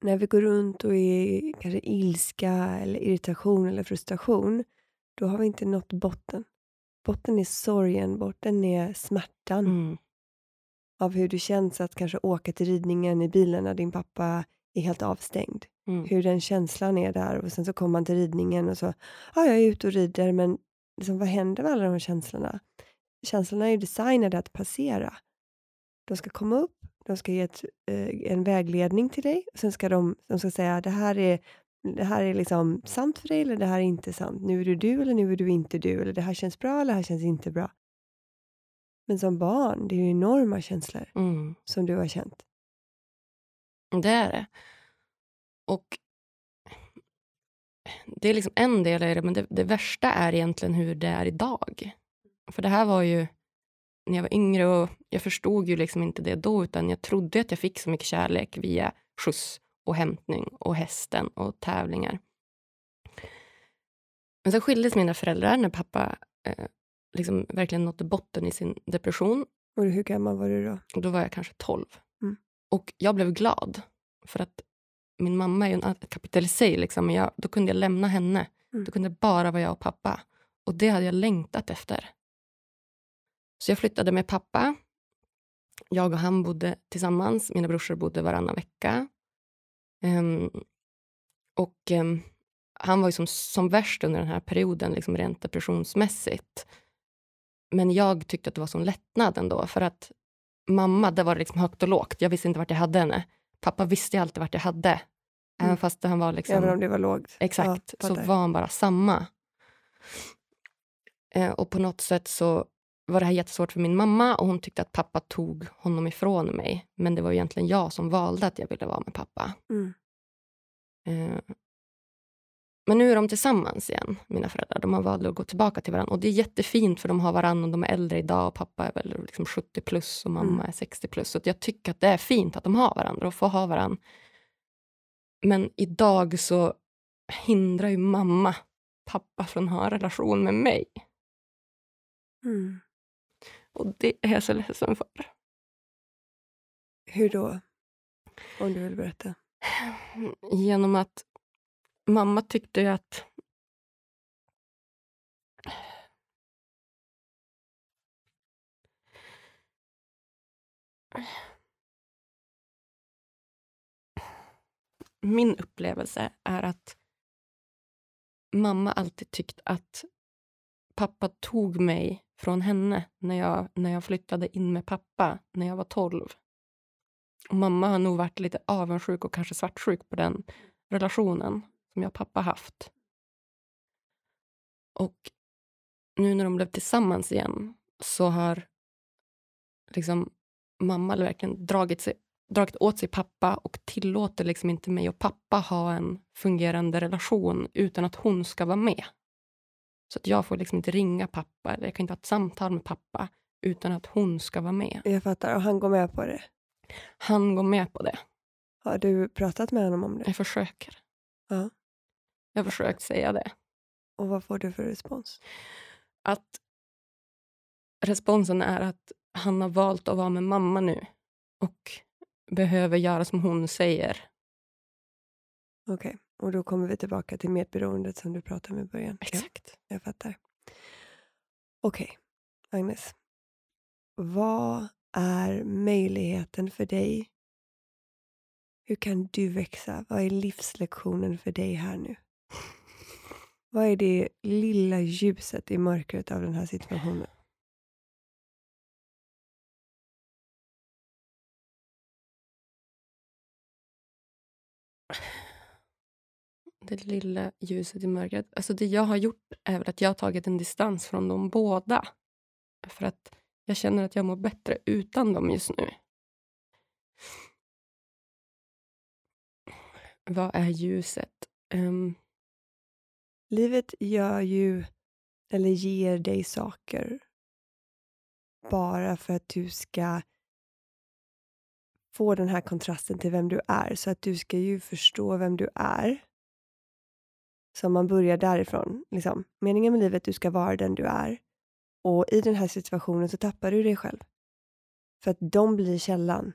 när vi går runt och är kanske ilska eller irritation eller frustration, då har vi inte nått botten. Botten är sorgen, botten är smärtan Mm. av hur det känns att kanske åka till ridningen i bilen när din pappa är helt avstängd. Mm. Hur den känslan är där och sen så kommer man till ridningen och så, ja jag är ute och rider men liksom, vad händer med alla de känslorna? Känslorna är designade att passera. De ska komma upp, de ska ge ett, eh, en vägledning till dig och sen ska de, de ska säga det här är det här är liksom sant för dig eller det här är inte sant. Nu är du du eller nu är du inte du eller det här känns bra eller det här känns inte bra. Men som barn, det är ju enorma känslor Mm. som du har känt. Det är det. Och det är liksom en del i det, men det, det värsta är egentligen hur det är idag. För det här var ju när jag var yngre och jag förstod ju liksom inte det då, utan jag trodde att jag fick så mycket kärlek via skjuts och hämtning och hästen och tävlingar. Men så skildes mina föräldrar när pappa eh, liksom verkligen nådde botten i sin depression. Och hur gammal var du då? Då var jag kanske 12. Mm. Och jag blev glad, för att min mamma är ju en- kapitel i sig. Liksom. Jag, då kunde jag lämna henne. Mm. Då kunde det bara vara jag och pappa. Och det hade jag längtat efter. Så jag flyttade med pappa. Jag och han bodde tillsammans. Mina brorsor bodde varannan vecka. Ehm, och ehm, han var ju som, som värst under den här perioden, liksom rent depressionsmässigt. Men jag tyckte att det var som lättnad ändå, för att mamma, där var det liksom högt och lågt. Jag visste inte vart jag hade henne. Pappa visste alltid vart jag hade. Även Mm. fast han var liksom... Även om det var lågt? Exakt, Ja, så var han bara samma. Eh, och på något sätt så var det här jättesvårt för min mamma och hon tyckte att pappa tog honom ifrån mig. Men det var egentligen jag som valde att jag ville vara med pappa. Mm. Eh, men nu är de tillsammans igen, mina föräldrar. De har valt att gå tillbaka till varandra. Och det är jättefint för de har varandra och de är äldre idag och pappa är väl liksom 70 plus och mamma Mm. är 60 plus. Så jag tycker att det är fint att de har varandra och får ha varandra. Men idag så hindrar ju mamma pappa från att ha en relation med mig. Mm. Och det är jag så ledsen för. Hur då? Om du vill berätta. Genom att mamma tyckte ju att Min upplevelse är att mamma alltid tyckt att pappa tog mig från henne när jag, när jag flyttade in med pappa när jag var 12. Och mamma har nog varit lite avundsjuk och kanske svartsjuk på den relationen som jag och pappa haft. Och nu när de blev tillsammans igen så har liksom mamma verkligen dragit, sig, dragit åt sig pappa och tillåter liksom inte mig och pappa ha en fungerande relation utan att hon ska vara med. Så att jag får liksom inte ringa pappa eller jag kan inte ha ett samtal med pappa utan att hon ska vara med. Jag fattar. Och han går med på det. Han går med på det. Har du pratat med honom om det? Jag försöker. Ja. Jag har försökt säga det. Och vad får du för respons? Att responsen är att han har valt att vara med mamma nu och behöver göra som hon säger. Okej, och då kommer vi tillbaka till medberoendet som du pratade om i början. Ja, Exakt. jag fattar. Okej, Agnes. Vad är möjligheten för dig? Hur kan du växa? Vad är livslektionen för dig här nu? Vad är det lilla ljuset i mörkret av den här situationen? Det lilla ljuset i mörkret. Alltså det jag har gjort är väl att jag har tagit en distans från dem båda. För att jag känner att jag mår bättre utan dem just nu. Vad är ljuset? Um... Livet gör ju, eller ger dig saker bara för att du ska få den här kontrasten till vem du är. Så att du ska ju förstå vem du är. Så man börjar därifrån. Liksom. Meningen med livet, du ska vara den du är. Och i den här situationen så tappar du dig själv. För att de blir källan.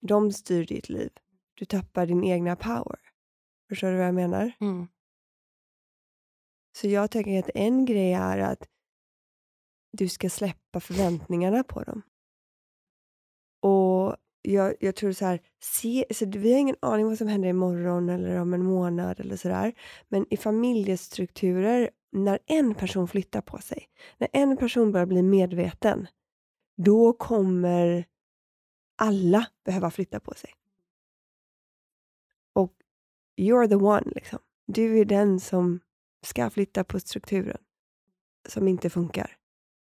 De styr ditt liv. Du tappar din egna power. Förstår du vad jag menar? mm, Så jag tänker att en grej är att du ska släppa förväntningarna på dem. Och jag, jag tror så här, se, så vi har ingen aning vad som händer imorgon eller om en månad eller sådär. Men i familjestrukturer, när en person flyttar på sig, när en person börjar bli medveten, då kommer alla behöva flytta på sig. Och you're the one, liksom. Du är den som ska flytta på strukturen som inte funkar.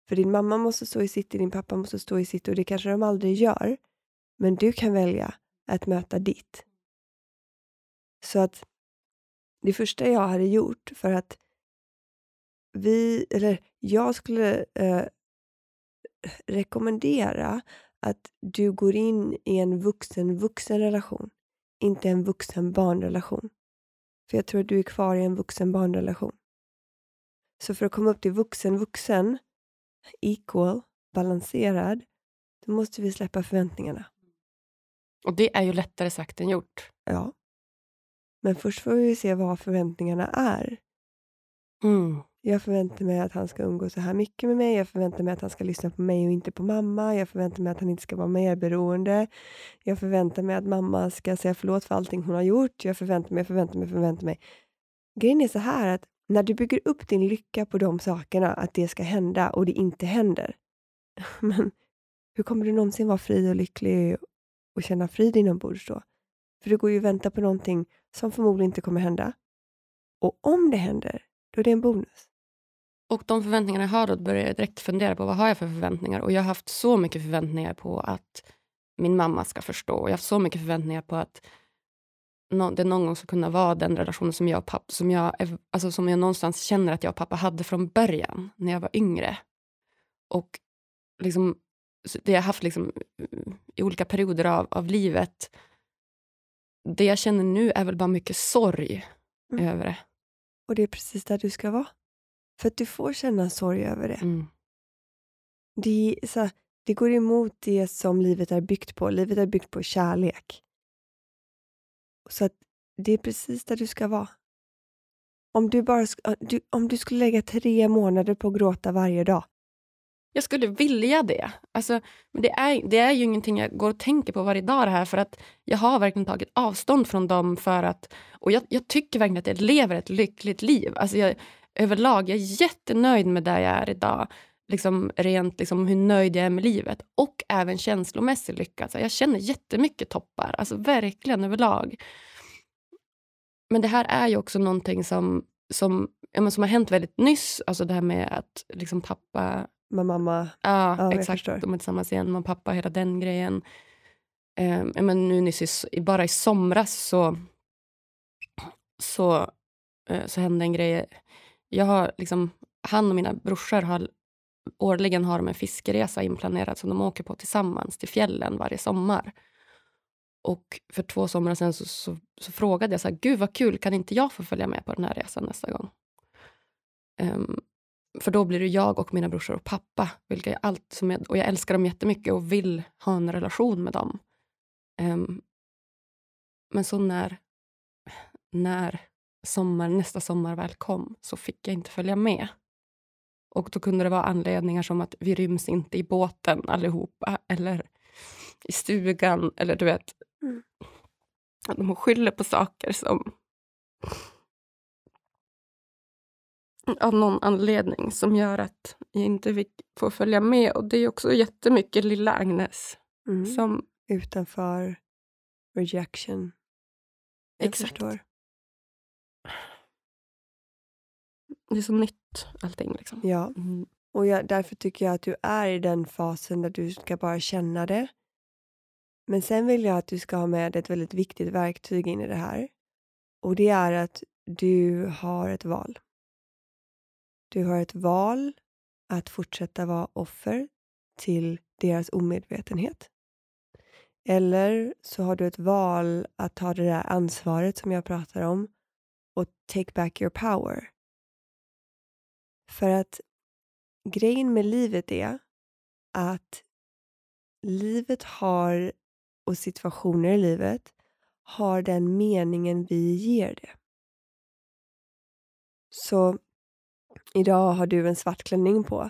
För din mamma måste stå i sitt din pappa måste stå i sitt och det kanske de aldrig gör. Men du kan välja att möta ditt. Så att det första jag hade gjort för att vi, eller jag skulle eh, rekommendera att du går in i en vuxen-vuxen relation, inte en vuxen-barnrelation. För jag tror att du är kvar i en vuxen-barnrelation. Så för att komma upp till vuxen-vuxen, equal, balanserad, då måste vi släppa förväntningarna. Och det är ju lättare sagt än gjort. Ja. Men först får vi se vad förväntningarna är. Mm. Jag förväntar mig att han ska umgås så här mycket med mig. Jag förväntar mig att han ska lyssna på mig och inte på mamma. Jag förväntar mig att han inte ska vara medberoende. Jag förväntar mig att mamma ska säga förlåt för allting hon har gjort. Jag förväntar mig, förväntar mig, förväntar mig. Grejen är så här att när du bygger upp din lycka på de sakerna, att det ska hända och det inte händer. Men hur kommer du någonsin vara fri och lycklig och känna frid inombords då? För du går ju och väntar på någonting som förmodligen inte kommer hända. Och om det händer, då är det en bonus. Och de förväntningarna jag har då börjar jag direkt fundera på vad har jag för förväntningar. Och jag har haft så mycket förväntningar på att min mamma ska förstå. Jag har haft så mycket förväntningar på att det någon gång ska kunna vara den relationen som jag och pappa, som jag, alltså som jag någonstans känner att jag och pappa hade från början, när jag var yngre. Och liksom, det jag haft liksom, i olika perioder av, av livet. Det jag känner nu är väl bara mycket sorg mm. över det. Och det är precis där du ska vara. För att du får känna sorg över det. Mm. Det, så, det går emot det som livet är byggt på. Livet är byggt på kärlek. Så att det är precis där du ska vara. Om du, bara, du, om du skulle lägga tre månader på att gråta varje dag. Jag skulle vilja det. Alltså, men det är, det är ju ingenting jag går och tänker på varje dag det här för att jag har verkligen tagit avstånd från dem för att och jag, jag tycker verkligen att jag lever ett lyckligt liv. Alltså jag, överlag, jag är jättenöjd med där jag är idag. Liksom rent liksom hur nöjd jag är med livet och även känslomässigt lyckad. Alltså jag känner jättemycket toppar, alltså verkligen överlag. Men det här är ju också någonting som, som, ja, som har hänt väldigt nyss. Alltså det här med att liksom tappa med mamma? Ja, ja exakt. De är tillsammans igen. Mamma och pappa, hela den grejen. Um, men nu nyss, bara i somras så, så, uh, så hände en grej. Jag har liksom, han och mina brorsor har årligen har de en fiskeresa inplanerad som de åker på tillsammans till fjällen varje sommar. Och för två somrar sedan så, så, så, frågade jag så här, gud vad kul, kan inte jag få följa med på den här resan nästa gång? Um, för då blir det jag och mina brorsor och pappa. Vilka jag allt som jag, och jag älskar dem jättemycket och vill ha en relation med dem. Um, men så när, när sommar, nästa sommar väl kom så fick jag inte följa med. Och då kunde det vara anledningar som att vi ryms inte i båten allihopa eller i stugan eller du vet. Mm. Att de skyller på saker som av någon anledning som gör att jag inte fick få följa med. Och det är också jättemycket lilla Agnes. Mm. Som... Utanför rejection. Jag Exakt. Förstår. Det är så nytt allting. Liksom. Ja. Mm. Och jag, därför tycker jag att du är i den fasen där du ska bara känna det. Men sen vill jag att du ska ha med ett väldigt viktigt verktyg in i det här. Och det är att du har ett val. Du har ett val att fortsätta vara offer till deras omedvetenhet. Eller så har du ett val att ta det där ansvaret som jag pratar om och take back your power. För att grejen med livet är att livet har och situationer i livet har den meningen vi ger det. Så idag har du en svart klänning på.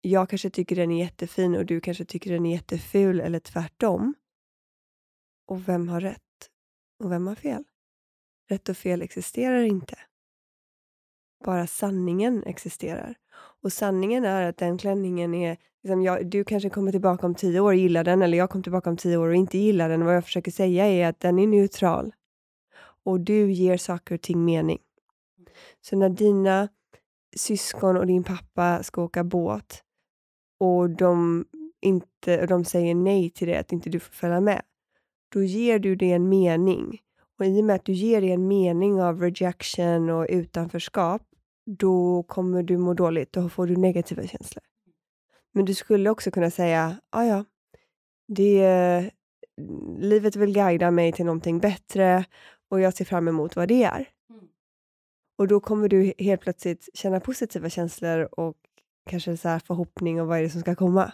Jag kanske tycker den är jättefin och du kanske tycker den är jätteful eller tvärtom. Och vem har rätt? Och vem har fel? Rätt och fel existerar inte. Bara sanningen existerar. Och sanningen är att den klänningen är... Liksom jag, du kanske kommer tillbaka om tio år och gillar den, eller jag kommer tillbaka om tio år och inte gillar den. Vad jag försöker säga är att den är neutral. Och du ger saker och ting mening. Så när dina syskon och din pappa ska åka båt och de, inte, och de säger nej till det, att inte du får följa med, då ger du det en mening. Och i och med att du ger det en mening av rejection och utanförskap, då kommer du må dåligt. Då får du negativa känslor. Men du skulle också kunna säga, ja ja, det, livet vill guida mig till någonting bättre och jag ser fram emot vad det är. Och då kommer du helt plötsligt känna positiva känslor och kanske så förhoppning om vad är det som ska komma.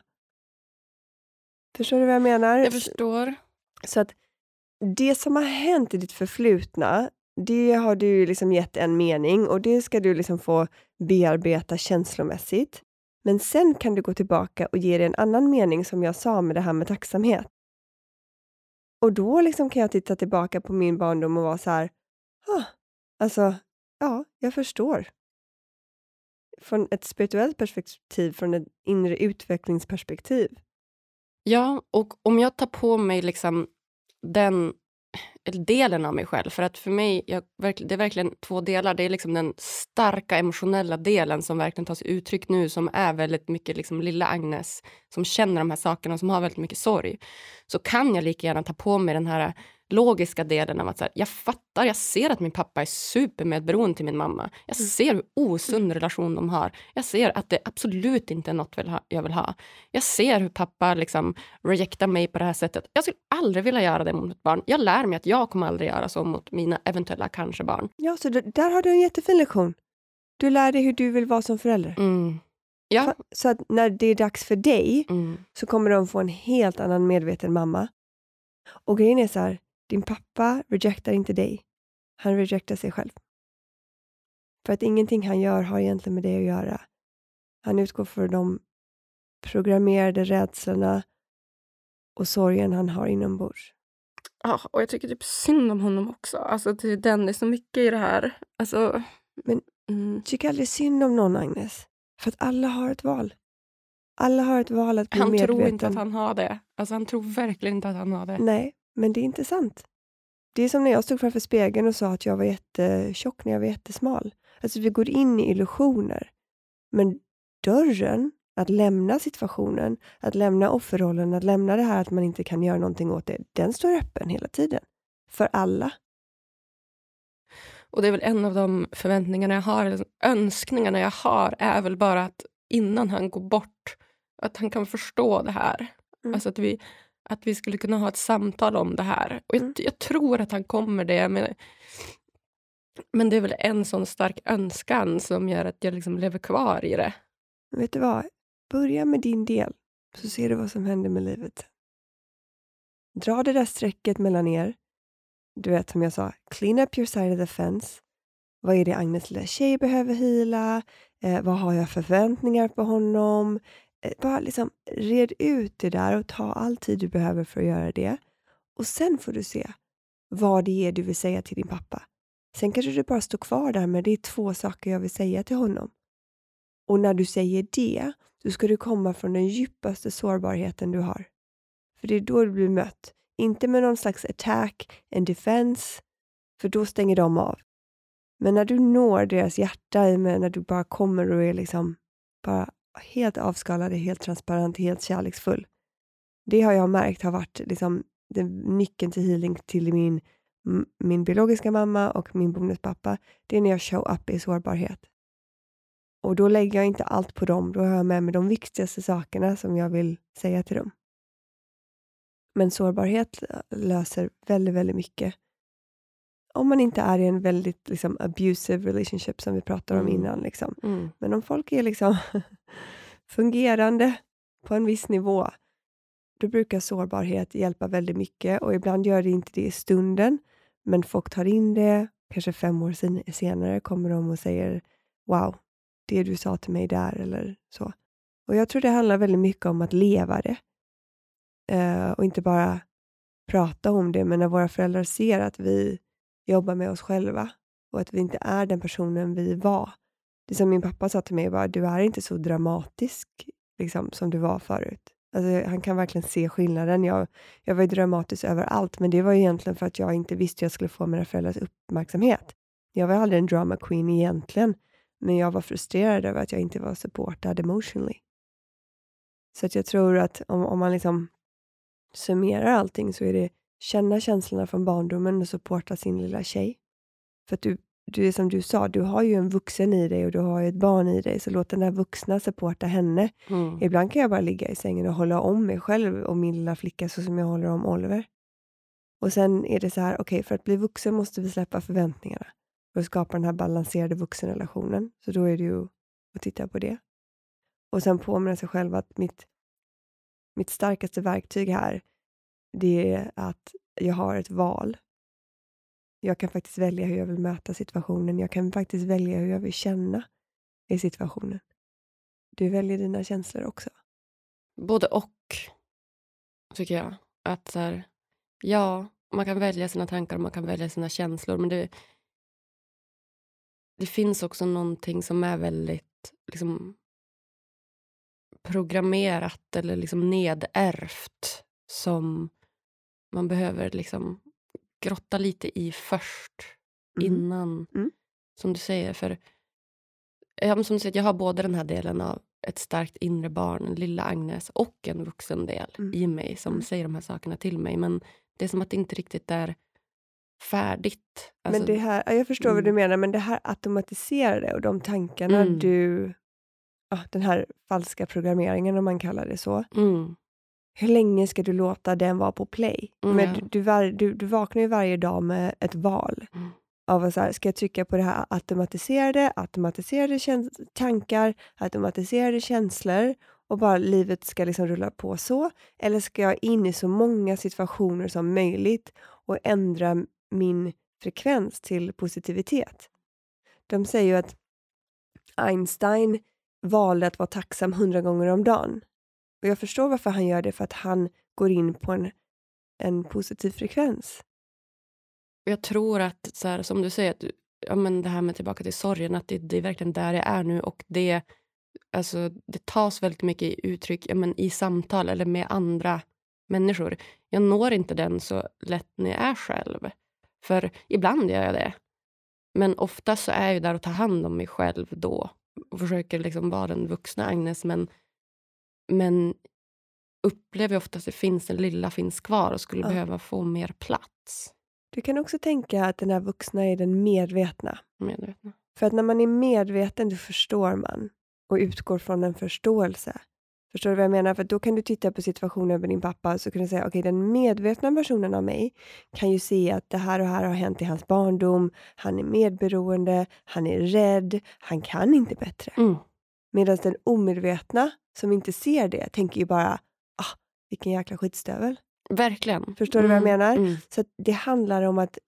Förstår du vad jag menar? Jag förstår. Så att det som har hänt i ditt förflutna, det har du liksom gett en mening och det ska du liksom få bearbeta känslomässigt. Men sen kan du gå tillbaka och ge det en annan mening som jag sa med det här med tacksamhet. Och då liksom kan jag titta tillbaka på min barndom och vara så här, ah, alltså, ja, jag förstår. Från ett spirituellt perspektiv, från ett inre utvecklingsperspektiv. Ja, och om jag tar på mig liksom den delen av mig själv. För att för mig, jag, det är verkligen två delar. Det är liksom den starka emotionella delen som verkligen tar sig uttryck nu som är väldigt mycket liksom lilla Agnes som känner de här sakerna, som har väldigt mycket sorg. Så kan jag lika gärna ta på mig den här logiska delen av att så här, jag fattar, jag ser att min pappa är supermedberoende till min mamma. Jag mm. ser hur osund relation de har. Jag ser att det absolut inte är något jag vill ha. Jag ser hur pappa liksom rejectar mig på det här sättet. Jag skulle aldrig vilja göra det mot ett barn. Jag lär mig att jag kommer aldrig göra så mot mina eventuella kanske-barn. Ja, så där har du en jättefin lektion. Du lär dig hur du vill vara som förälder. Mm. Ja. Så att när det är dags för dig mm. så kommer de få en helt annan medveten mamma. Och grejen är så här, din pappa rejectar inte dig. Han rejectar sig själv. För att ingenting han gör har egentligen med det att göra. Han utgår från de programmerade rädslorna och sorgen han har inombords. Ja, och jag tycker typ synd om honom också. Alltså, det, den är så mycket i det här. Alltså, Men mm. tycker aldrig synd om någon, Agnes. För att alla har ett val. Alla har ett val att bli han medveten. Han tror inte att han har det. Alltså, han tror verkligen inte att han har det. Nej, men det är inte sant. Det är som när jag stod framför spegeln och sa att jag var jättetjock när jag var jättesmal. Alltså vi går in i illusioner. Men dörren att lämna situationen, att lämna offerrollen, att lämna det här att man inte kan göra någonting åt det, den står öppen hela tiden. För alla. Och det är väl en av de förväntningarna jag har, eller önskningarna jag har, är väl bara att innan han går bort, att han kan förstå det här. Mm. Alltså att vi, att vi skulle kunna ha ett samtal om det här. Och jag, mm. jag tror att han kommer det. Men, men det är väl en sån stark önskan som gör att jag liksom lever kvar i det. Vet du vad? Börja med din del, så ser du vad som händer med livet. Dra det där strecket mellan er. Du vet som jag sa, clean up your side of the fence. Vad är det Agnes lilla tjej behöver hila? Eh, vad har jag för förväntningar på honom? Eh, bara liksom red ut det där och ta all tid du behöver för att göra det. Och sen får du se vad det är du vill säga till din pappa. Sen kanske du bara står kvar där med det är två saker jag vill säga till honom. Och när du säger det, så ska du komma från den djupaste sårbarheten du har. För det är då du blir mött. Inte med någon slags attack, en defense, för då stänger de av. Men när du når deras hjärta, när du bara kommer och är liksom bara helt avskalad, helt transparent, helt kärleksfull. Det har jag märkt har varit liksom, nyckeln till healing till min, min biologiska mamma och min bonuspappa. Det är när jag show up i sårbarhet. Och då lägger jag inte allt på dem, då har jag med mig de viktigaste sakerna som jag vill säga till dem. Men sårbarhet löser väldigt, väldigt mycket. Om man inte är i en väldigt liksom, abusive relationship som vi pratade om mm. innan. Liksom. Mm. Men om folk är liksom fungerande på en viss nivå, då brukar sårbarhet hjälpa väldigt mycket och ibland gör det inte det i stunden, men folk tar in det, kanske fem år senare kommer de och säger Wow, det du sa till mig där eller så. Och Jag tror det handlar väldigt mycket om att leva det uh, och inte bara prata om det, men när våra föräldrar ser att vi jobbar med oss själva och att vi inte är den personen vi var. Det som min pappa sa till mig var, du är inte så dramatisk liksom, som du var förut. Alltså, han kan verkligen se skillnaden. Jag, jag var ju dramatisk överallt, men det var egentligen för att jag inte visste hur jag skulle få mina föräldrars uppmärksamhet. Jag var aldrig en drama queen egentligen, men jag var frustrerad över att jag inte var supportad emotionally. Så att jag tror att om, om man liksom summerar allting så är det känna känslorna från barndomen och supporta sin lilla tjej. För att du, du är som du sa, du har ju en vuxen i dig och du har ju ett barn i dig, så låt den där vuxna supporta henne. Mm. Ibland kan jag bara ligga i sängen och hålla om mig själv och min lilla flicka så som jag håller om Oliver. Och sen är det så här, okej, okay, för att bli vuxen måste vi släppa förväntningarna för att skapa den här balanserade vuxenrelationen. Så då är det ju att titta på det. Och sen påminna sig själv att mitt, mitt starkaste verktyg här, det är att jag har ett val. Jag kan faktiskt välja hur jag vill möta situationen. Jag kan faktiskt välja hur jag vill känna i situationen. Du väljer dina känslor också. Både och, tycker jag. Att så här, ja, man kan välja sina tankar och man kan välja sina känslor, men det, det finns också någonting som är väldigt liksom, programmerat eller liksom nedärvt som man behöver liksom grotta lite i först Mm. innan, Mm. som du säger. För ja, som du säger, jag har både den här delen av ett starkt inre barn, lilla Agnes, och en vuxen del Mm. i mig som Mm. säger de här sakerna till mig. Men det är som att det inte riktigt är färdigt. Alltså, men det här, ja, jag förstår vad du mm. menar, men det här automatiserade och de tankarna Mm. du... Ja, den här falska programmeringen, om man kallar det så. Hur länge ska du låta den vara på play? Mm, men du, du, du, du vaknar ju varje dag med ett val. Mm. Av att så här, ska jag trycka på det här automatiserade, automatiserade tankar, automatiserade känslor och bara livet ska liksom rulla på så? Eller ska jag in i så många situationer som möjligt och ändra min frekvens till positivitet? De säger ju att Einstein valde att vara tacksam hundra gånger om dagen. Och jag förstår varför han gör det, för att han går in på en, en positiv frekvens. Jag tror att, så här, som du säger, att, du- ja, men det här med tillbaka till sorgen, att det, det är verkligen där jag är nu. Och det, alltså, det tas väldigt mycket i uttryck ja, men i samtal eller med andra människor. Jag når inte den så lätt när jag är själv. För ibland gör jag det. Men ofta så är jag där och tar hand om mig själv då. Och försöker liksom vara den vuxna Agnes. Men, men upplever ofta att det finns, den lilla finns kvar och skulle Ja. behöva få mer plats. Du kan också tänka att den här vuxna är den medvetna. Medvetna. För att när man är medveten, då förstår man och utgår från en förståelse. Förstår du vad jag menar? För då kan du titta på situationen med din pappa så kan du säga, okej, den medvetna versionen av mig kan ju se att det här och här har hänt i hans barndom. Han är medberoende, han är rädd, han kan inte bättre. Mm. Medan den omedvetna som inte ser det tänker ju bara, ah, vilken jäkla skitstövel. Verkligen. Förstår du vad jag Mm, menar? Mm. Så det handlar om att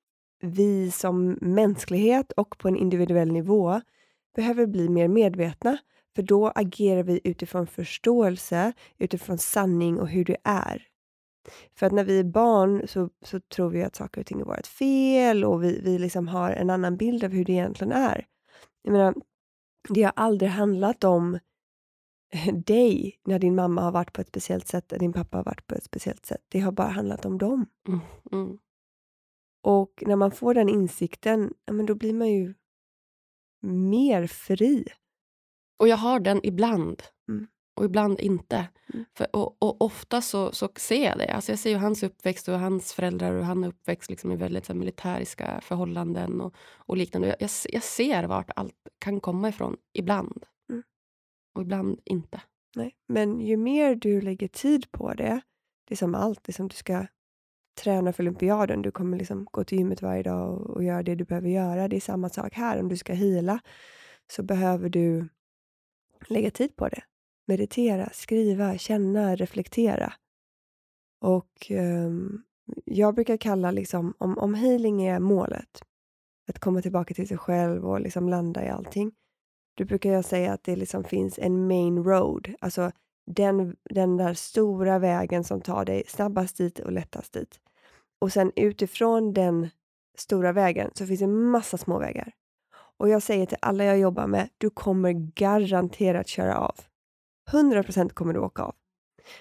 vi som mänsklighet och på en individuell nivå behöver bli mer medvetna. För då agerar vi utifrån förståelse, utifrån sanning och hur det är. För att när vi är barn så, så tror vi att saker och ting är vårt fel och vi, vi liksom har en annan bild av hur det egentligen är. Jag menar, det har aldrig handlat om dig när din mamma har varit på ett speciellt sätt och din pappa har varit på ett speciellt sätt. Det har bara handlat om dem. Mm. Och när man får den insikten, ja, men då blir man ju mer fri. Och jag har den ibland. Mm. Och ibland inte. Mm. För, och, och ofta så, så ser jag det. Alltså jag ser ju hans uppväxt och hans föräldrar och han är uppväxt liksom i väldigt så här, militäriska förhållanden och, och liknande. Jag, jag, jag ser vart allt kan komma ifrån ibland. Mm. Och ibland inte. Nej. Men ju mer du lägger tid på det, det är som allt, det är som du ska träna för olympiaden, du kommer liksom gå till gymmet varje dag och, och göra det du behöver göra. Det är samma sak här, om du ska hila så behöver du lägga tid på det. Meditera, skriva, känna, reflektera. Och ehm, jag brukar kalla liksom, om, om healing är målet, att komma tillbaka till sig själv och liksom landa i allting, då brukar jag säga att det liksom finns en main road, alltså den, den där stora vägen som tar dig snabbast dit och lättast dit. Och sen utifrån den stora vägen så finns det massa små vägar. Och jag säger till alla jag jobbar med, du kommer garanterat köra av. 100% kommer du åka av.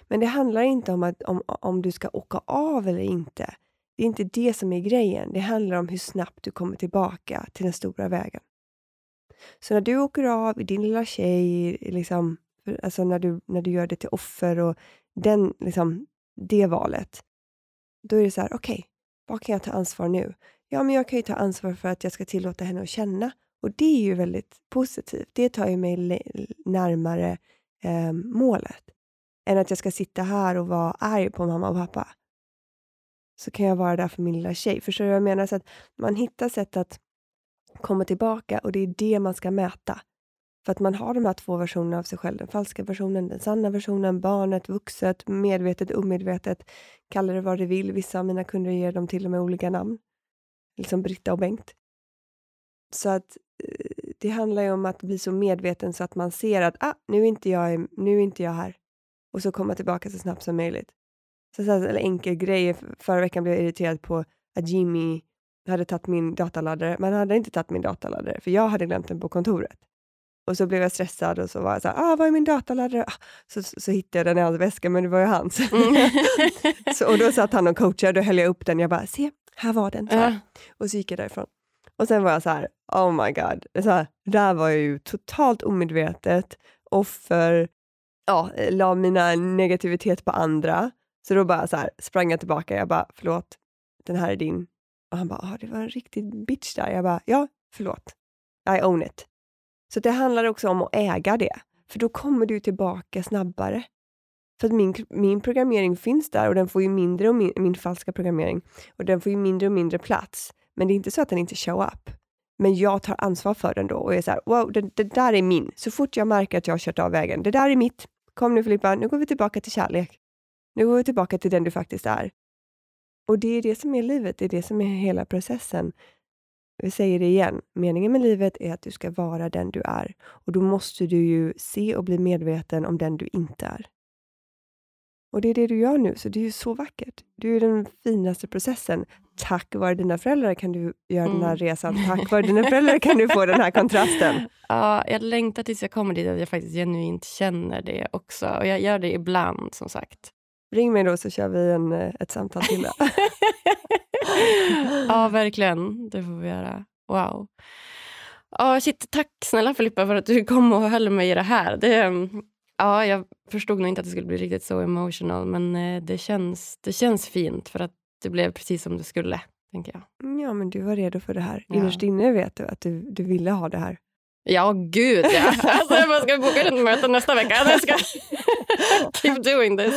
Men det handlar inte om, att, om, om du ska åka av eller inte. Det är inte det som är grejen. Det handlar om hur snabbt du kommer tillbaka till den stora vägen. Så när du åker av i din lilla tjej, liksom alltså när du, när du gör det till offer och den, liksom, det valet, då är det så här, okej, okay, vad kan jag ta ansvar nu? Ja, men jag kan ju ta ansvar för att jag ska tillåta henne att känna. Och det är ju väldigt positivt. Det tar ju mig närmare eh, målet. Än att jag ska sitta här och vara arg på mamma och pappa. Så kan jag vara där för min lilla tjej. Förstår du vad jag menar? Så att man hittar sätt att komma tillbaka och det är det man ska mäta. För att man har de här två versionerna av sig själv. Den falska versionen, den sanna versionen, barnet, vuxet, medvetet, omedvetet. Kalla det vad du vill. Vissa av mina kunder ger dem till och med olika namn. Liksom Britta och Bengt. Så att eh, det handlar ju om att bli så medveten så att man ser att ah, nu, är inte jag, nu är inte jag här. Och så komma tillbaka så snabbt som möjligt. Så, så en enkel grej. Förra veckan blev jag irriterad på att Jimmy hade tagit min dataladdare, men han hade inte tagit min dataladdare, för jag hade glömt den på kontoret. Och så blev jag stressad och så var jag så här, ah, vad är min dataladdare? Ah, så, så, så hittade jag den i hans väska, men det var ju hans. Mm. så, och då satt han och coachade, då höll jag upp den, jag bara, se, här var den. Uh. Och så gick jag därifrån. Och sen var jag så här, oh my god, så här, där var jag ju totalt omedvetet, offer, ja, la mina negativitet på andra. Så då bara så här, sprang jag tillbaka, jag bara, förlåt, den här är din. Och han bara, ah, det var en riktig bitch där. Jag bara, ja, förlåt. I own it. Så det handlar också om att äga det, för då kommer du tillbaka snabbare. För att min, min programmering finns där och den får ju mindre och min, min falska programmering och den får ju mindre och mindre plats. Men det är inte så att den inte show up. Men jag tar ansvar för den då och är så här, wow, det, det där är min. Så fort jag märker att jag har kört av vägen, det där är mitt. Kom nu Filippa, nu går vi tillbaka till kärlek. Nu går vi tillbaka till den du faktiskt är. Och det är det som är livet, det är det som är hela processen. Vi säger det igen, meningen med livet är att du ska vara den du är. Och då måste du ju se och bli medveten om den du inte är. Och det är det du gör nu, så det är ju så vackert. Du är den finaste processen. Tack vare dina föräldrar kan du göra mm. den här mm. resan. Tack vare dina föräldrar kan du få den här kontrasten. Ja, jag längtar tills jag kommer dit att jag faktiskt genuint känner det också. Och jag gör det ibland, som sagt. Ring mig då så kör vi en, eh, ett samtal till. ja, verkligen. Det får vi göra. Wow. Ja, shit, tack snälla Filippa för att du kom och höll mig i det här. Det, ja, jag förstod nog inte att det skulle bli riktigt så emotional men eh, det känns, det känns fint för att det blev precis som det skulle. tänker jag. Ja, men du var redo för det här. Ja. Innerst inne vet du att du, du ville ha det här. Ja, gud ja. Alltså, jag ska boka ett möte nästa vecka. Jag ska keep doing this.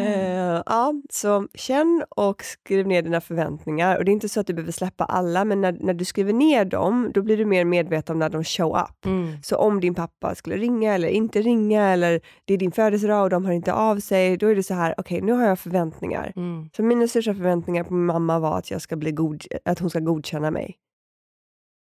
Uh, ja, så känn och skriv ner dina förväntningar. Och Det är inte så att du behöver släppa alla, men när, när du skriver ner dem, då blir du mer medveten om när de show up. Mm. Så om din pappa skulle ringa eller inte ringa, eller det är din födelsedag och de hör inte av sig, då är det så här, okej, okay, nu har jag förväntningar. Mm. Så mina största förväntningar på min mamma var att, jag ska bli god, att hon ska godkänna mig.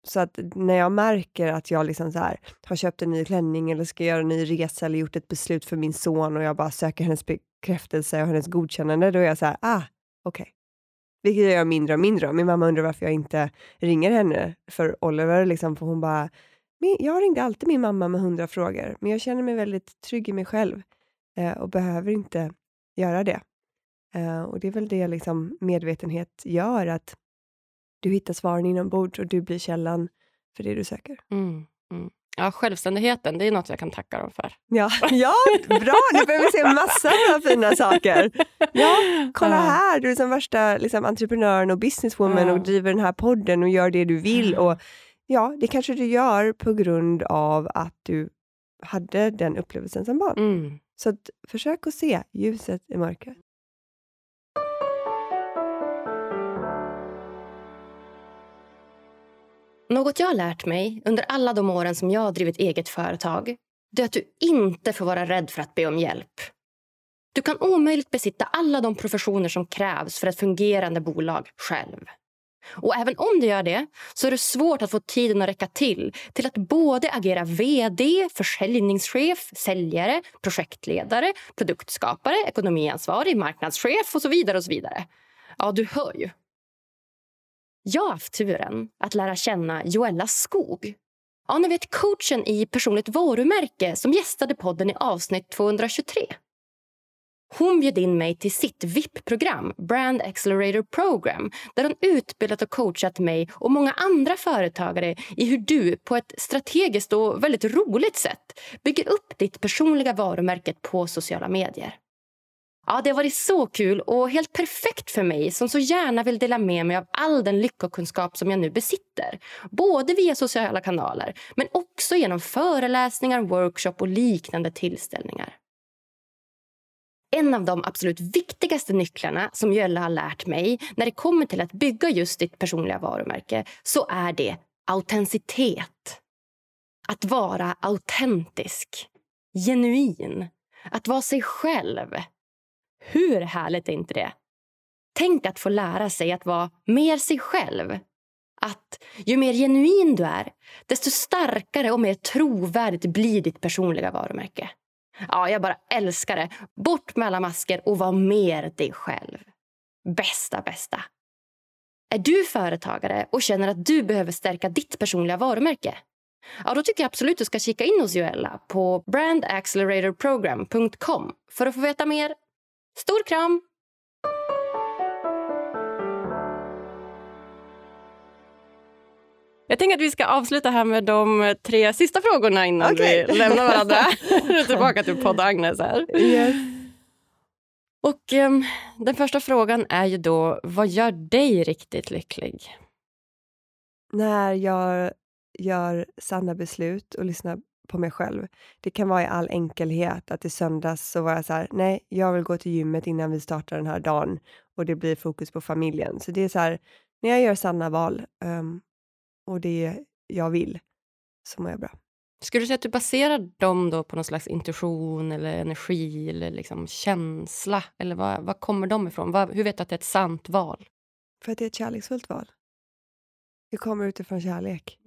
Så att när jag märker att jag liksom så här, har köpt en ny klänning eller ska göra en ny resa eller gjort ett beslut för min son och jag bara söker hennes bekräftelse och hennes godkännande, då är jag så här, ah, okej. Okay. Vilket jag gör mindre och mindre Min mamma undrar varför jag inte ringer henne för Oliver, liksom, för hon bara, jag ringde alltid min mamma med hundra frågor, men jag känner mig väldigt trygg i mig själv eh, och behöver inte göra det. Eh, och det är väl det liksom medvetenhet gör, att du hittar svaren inombords och du blir källan för det du söker. Mm, mm. Ja, självständigheten, det är något jag kan tacka dem för. Ja, ja bra! Nu behöver vi se massa av fina saker. Ja, kolla här, du är som värsta liksom, entreprenören och businesswoman ja. och driver den här podden och gör det du vill. Och Ja, det kanske du gör på grund av att du hade den upplevelsen som barn. Mm. Så att, försök att se ljuset i mörkret. Något jag har lärt mig under alla de åren som jag har drivit eget företag det är att du inte får vara rädd för att be om hjälp. Du kan omöjligt besitta alla de professioner som krävs för ett fungerande bolag själv. Och även om du gör det så är det svårt att få tiden att räcka till till att både agera vd, försäljningschef, säljare, projektledare, produktskapare, ekonomiansvarig, marknadschef och så vidare. och så vidare. Ja, du hör ju. Jag har haft turen att lära känna Joella Skog. Ja, ni vet coachen i personligt varumärke som gästade podden i avsnitt 223. Hon bjöd in mig till sitt VIP-program, Brand Accelerator Program där hon utbildat och coachat mig och många andra företagare i hur du på ett strategiskt och väldigt roligt sätt bygger upp ditt personliga varumärke på sociala medier. Ja, det har varit så kul och helt perfekt för mig som så gärna vill dela med mig av all den lyckokunskap som jag nu besitter. Både via sociala kanaler, men också genom föreläsningar, workshop och liknande tillställningar. En av de absolut viktigaste nycklarna som Jölle har lärt mig när det kommer till att bygga just ditt personliga varumärke så är det autenticitet. Att vara autentisk, genuin, att vara sig själv. Hur härligt är inte det? Tänk att få lära sig att vara mer sig själv. Att ju mer genuin du är, desto starkare och mer trovärdigt blir ditt personliga varumärke. Ja, jag bara älskar det. Bort med alla masker och var mer dig själv. Bästa, bästa. Är du företagare och känner att du behöver stärka ditt personliga varumärke? Ja, då tycker jag absolut du ska kika in hos Joella på brandacceleratorprogram.com för att få veta mer. Stor kram! Jag tänker att vi ska avsluta här med de tre sista frågorna innan okay. vi lämnar varandra. tillbaka till podd Agnes här. Yes. Och um, den första frågan är ju då, vad gör dig riktigt lycklig? När jag gör sanna beslut och lyssnar på mig själv. Det kan vara i all enkelhet att i söndags så var jag så här, nej, jag vill gå till gymmet innan vi startar den här dagen och det blir fokus på familjen. Så det är så här, när jag gör sanna val um, och det jag vill så mår jag bra. Skulle du säga att du baserar dem då på någon slags intuition eller energi eller liksom känsla? Eller var, var kommer de ifrån? Var, hur vet du att det är ett sant val? För att det är ett kärleksfullt val. Det kommer utifrån kärlek.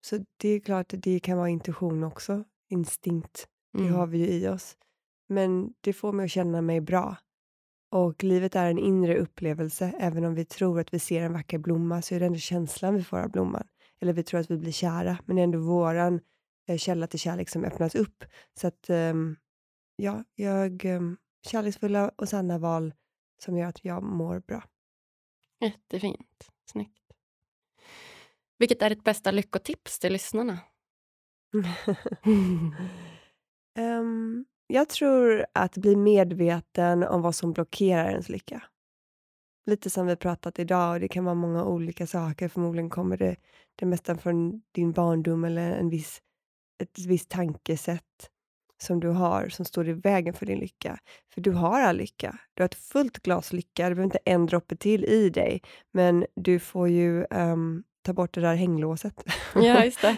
Så det är klart att det kan vara intuition också, instinkt. Det mm. har vi ju i oss. Men det får mig att känna mig bra. Och livet är en inre upplevelse. Även om vi tror att vi ser en vacker blomma så är det ändå känslan vi får av blomman. Eller vi tror att vi blir kära, men det är ändå våran eh, källa till kärlek som öppnas upp. Så att, um, ja, jag... Um, kärleksfulla och sanna val som gör att jag mår bra. Jättefint. Snyggt. Vilket är ditt bästa lyckotips till lyssnarna? um, Jag tror att bli medveten om vad som blockerar ens lycka. Lite som vi pratat idag, och det kan vara många olika saker. Förmodligen kommer det, det mesta från din barndom eller en viss, ett visst tankesätt som du har som står i vägen för din lycka. För du har all lycka. Du har ett fullt glas lycka. Du behöver inte en droppe till i dig. Men du får ju um, ta bort det där hänglåset. Ja, just det.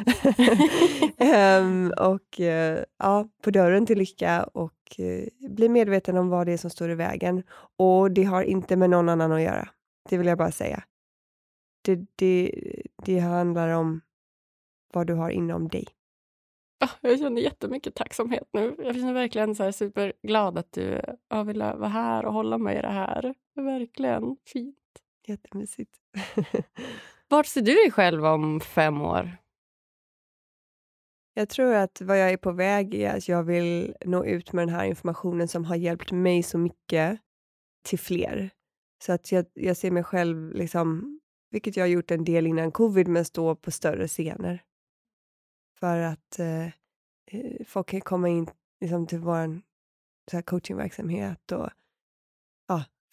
um, och uh, ja, på dörren till lycka och uh, bli medveten om vad det är som står i vägen. Och det har inte med någon annan att göra. Det vill jag bara säga. Det, det, det handlar om vad du har inom dig. Oh, jag känner jättemycket tacksamhet nu. Jag känner verkligen så här superglad att du ja, vill vara här och hålla mig i det här. Verkligen fint. Jättemysigt. Vart ser du dig själv om fem år? Jag tror att vad jag är på väg är att jag vill nå ut med den här informationen som har hjälpt mig så mycket till fler. Så att jag, jag ser mig själv, liksom, vilket jag har gjort en del innan covid, men stå på större scener. För att eh, eh folk kan komma in liksom, till vår coachingverksamhet och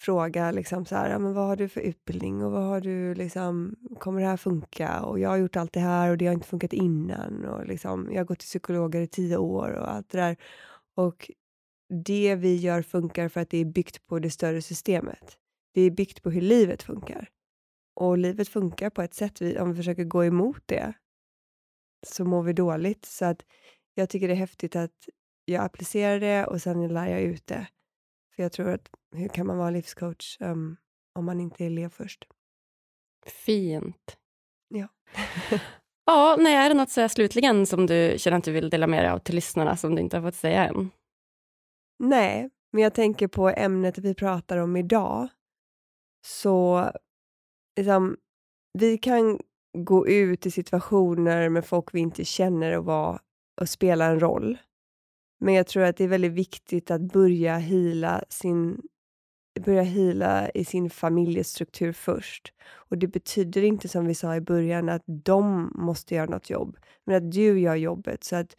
fråga liksom så här, ja, men vad har du för utbildning och vad har du liksom, kommer det här funka? Och jag har gjort allt det här och det har inte funkat innan och liksom, jag har gått till psykologer i tio år och allt det där. Och det vi gör funkar för att det är byggt på det större systemet. Det är byggt på hur livet funkar. Och livet funkar på ett sätt, vi, om vi försöker gå emot det, så mår vi dåligt. Så att jag tycker det är häftigt att jag applicerar det och sen lär jag ut det. För jag tror att hur kan man vara livscoach um, om man inte är elev först? Fint. Ja. ja, nej, är det något så slutligen som du känner att du vill dela med dig av till lyssnarna som du inte har fått säga än? Nej, men jag tänker på ämnet vi pratar om idag. Så liksom, vi kan gå ut i situationer med folk vi inte känner och, vara, och spela en roll. Men jag tror att det är väldigt viktigt att börja hila sin börja hila i sin familjestruktur först. Och det betyder inte som vi sa i början att de måste göra något jobb, men att du gör jobbet så att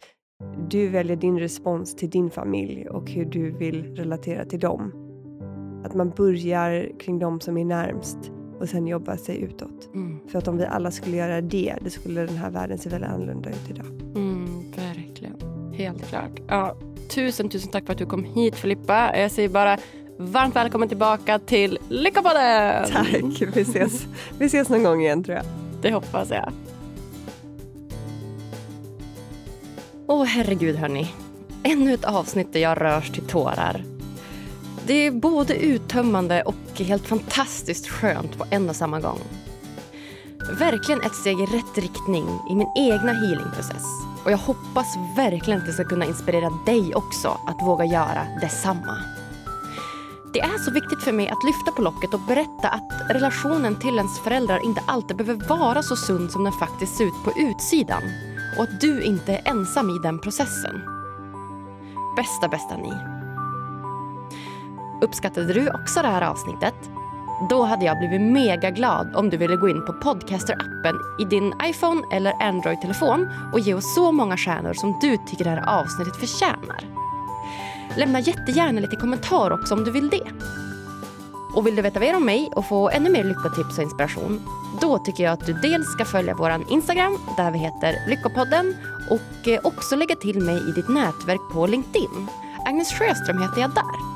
du väljer din respons till din familj och hur du vill relatera till dem. Att man börjar kring dem som är närmst och sen jobbar sig utåt. Mm. För att om vi alla skulle göra det, då skulle den här världen se väldigt annorlunda ut idag. Mm, verkligen. Helt klart. Ja, tusen, tusen tack för att du kom hit Filippa. Jag säger bara varmt välkommen tillbaka till Lyckopodden! Tack, vi ses, vi ses någon gång igen tror jag. Det hoppas jag. Åh oh, herregud hörni. Ännu ett avsnitt där jag rörs till tårar. Det är både uttömmande och helt fantastiskt skönt på en och samma gång. Verkligen ett steg i rätt riktning i min egna healingprocess. Och jag hoppas verkligen att det ska kunna inspirera dig också att våga göra detsamma. Det är så viktigt för mig att lyfta på locket och berätta att relationen till ens föräldrar inte alltid behöver vara så sund som den faktiskt ser ut på utsidan och att du inte är ensam i den processen. Bästa, bästa ni. Uppskattade du också det här avsnittet? Då hade jag blivit mega glad om du ville gå in på Podcaster-appen i din iPhone eller Android-telefon och ge oss så många stjärnor som du tycker det här avsnittet förtjänar. Lämna jättegärna lite kommentar också om du vill det. Och vill du veta mer om mig och få ännu mer lyckotips och inspiration då tycker jag att du dels ska följa vår Instagram där vi heter Lyckopodden och eh, också lägga till mig i ditt nätverk på LinkedIn. Agnes Sjöström heter jag där.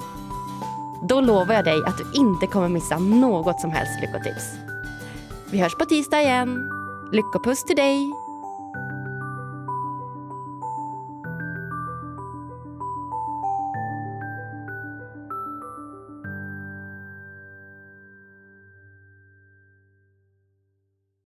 Då lovar jag dig att du inte kommer missa något som helst lyckotips. Vi hörs på tisdag igen. Lyckopuss till dig!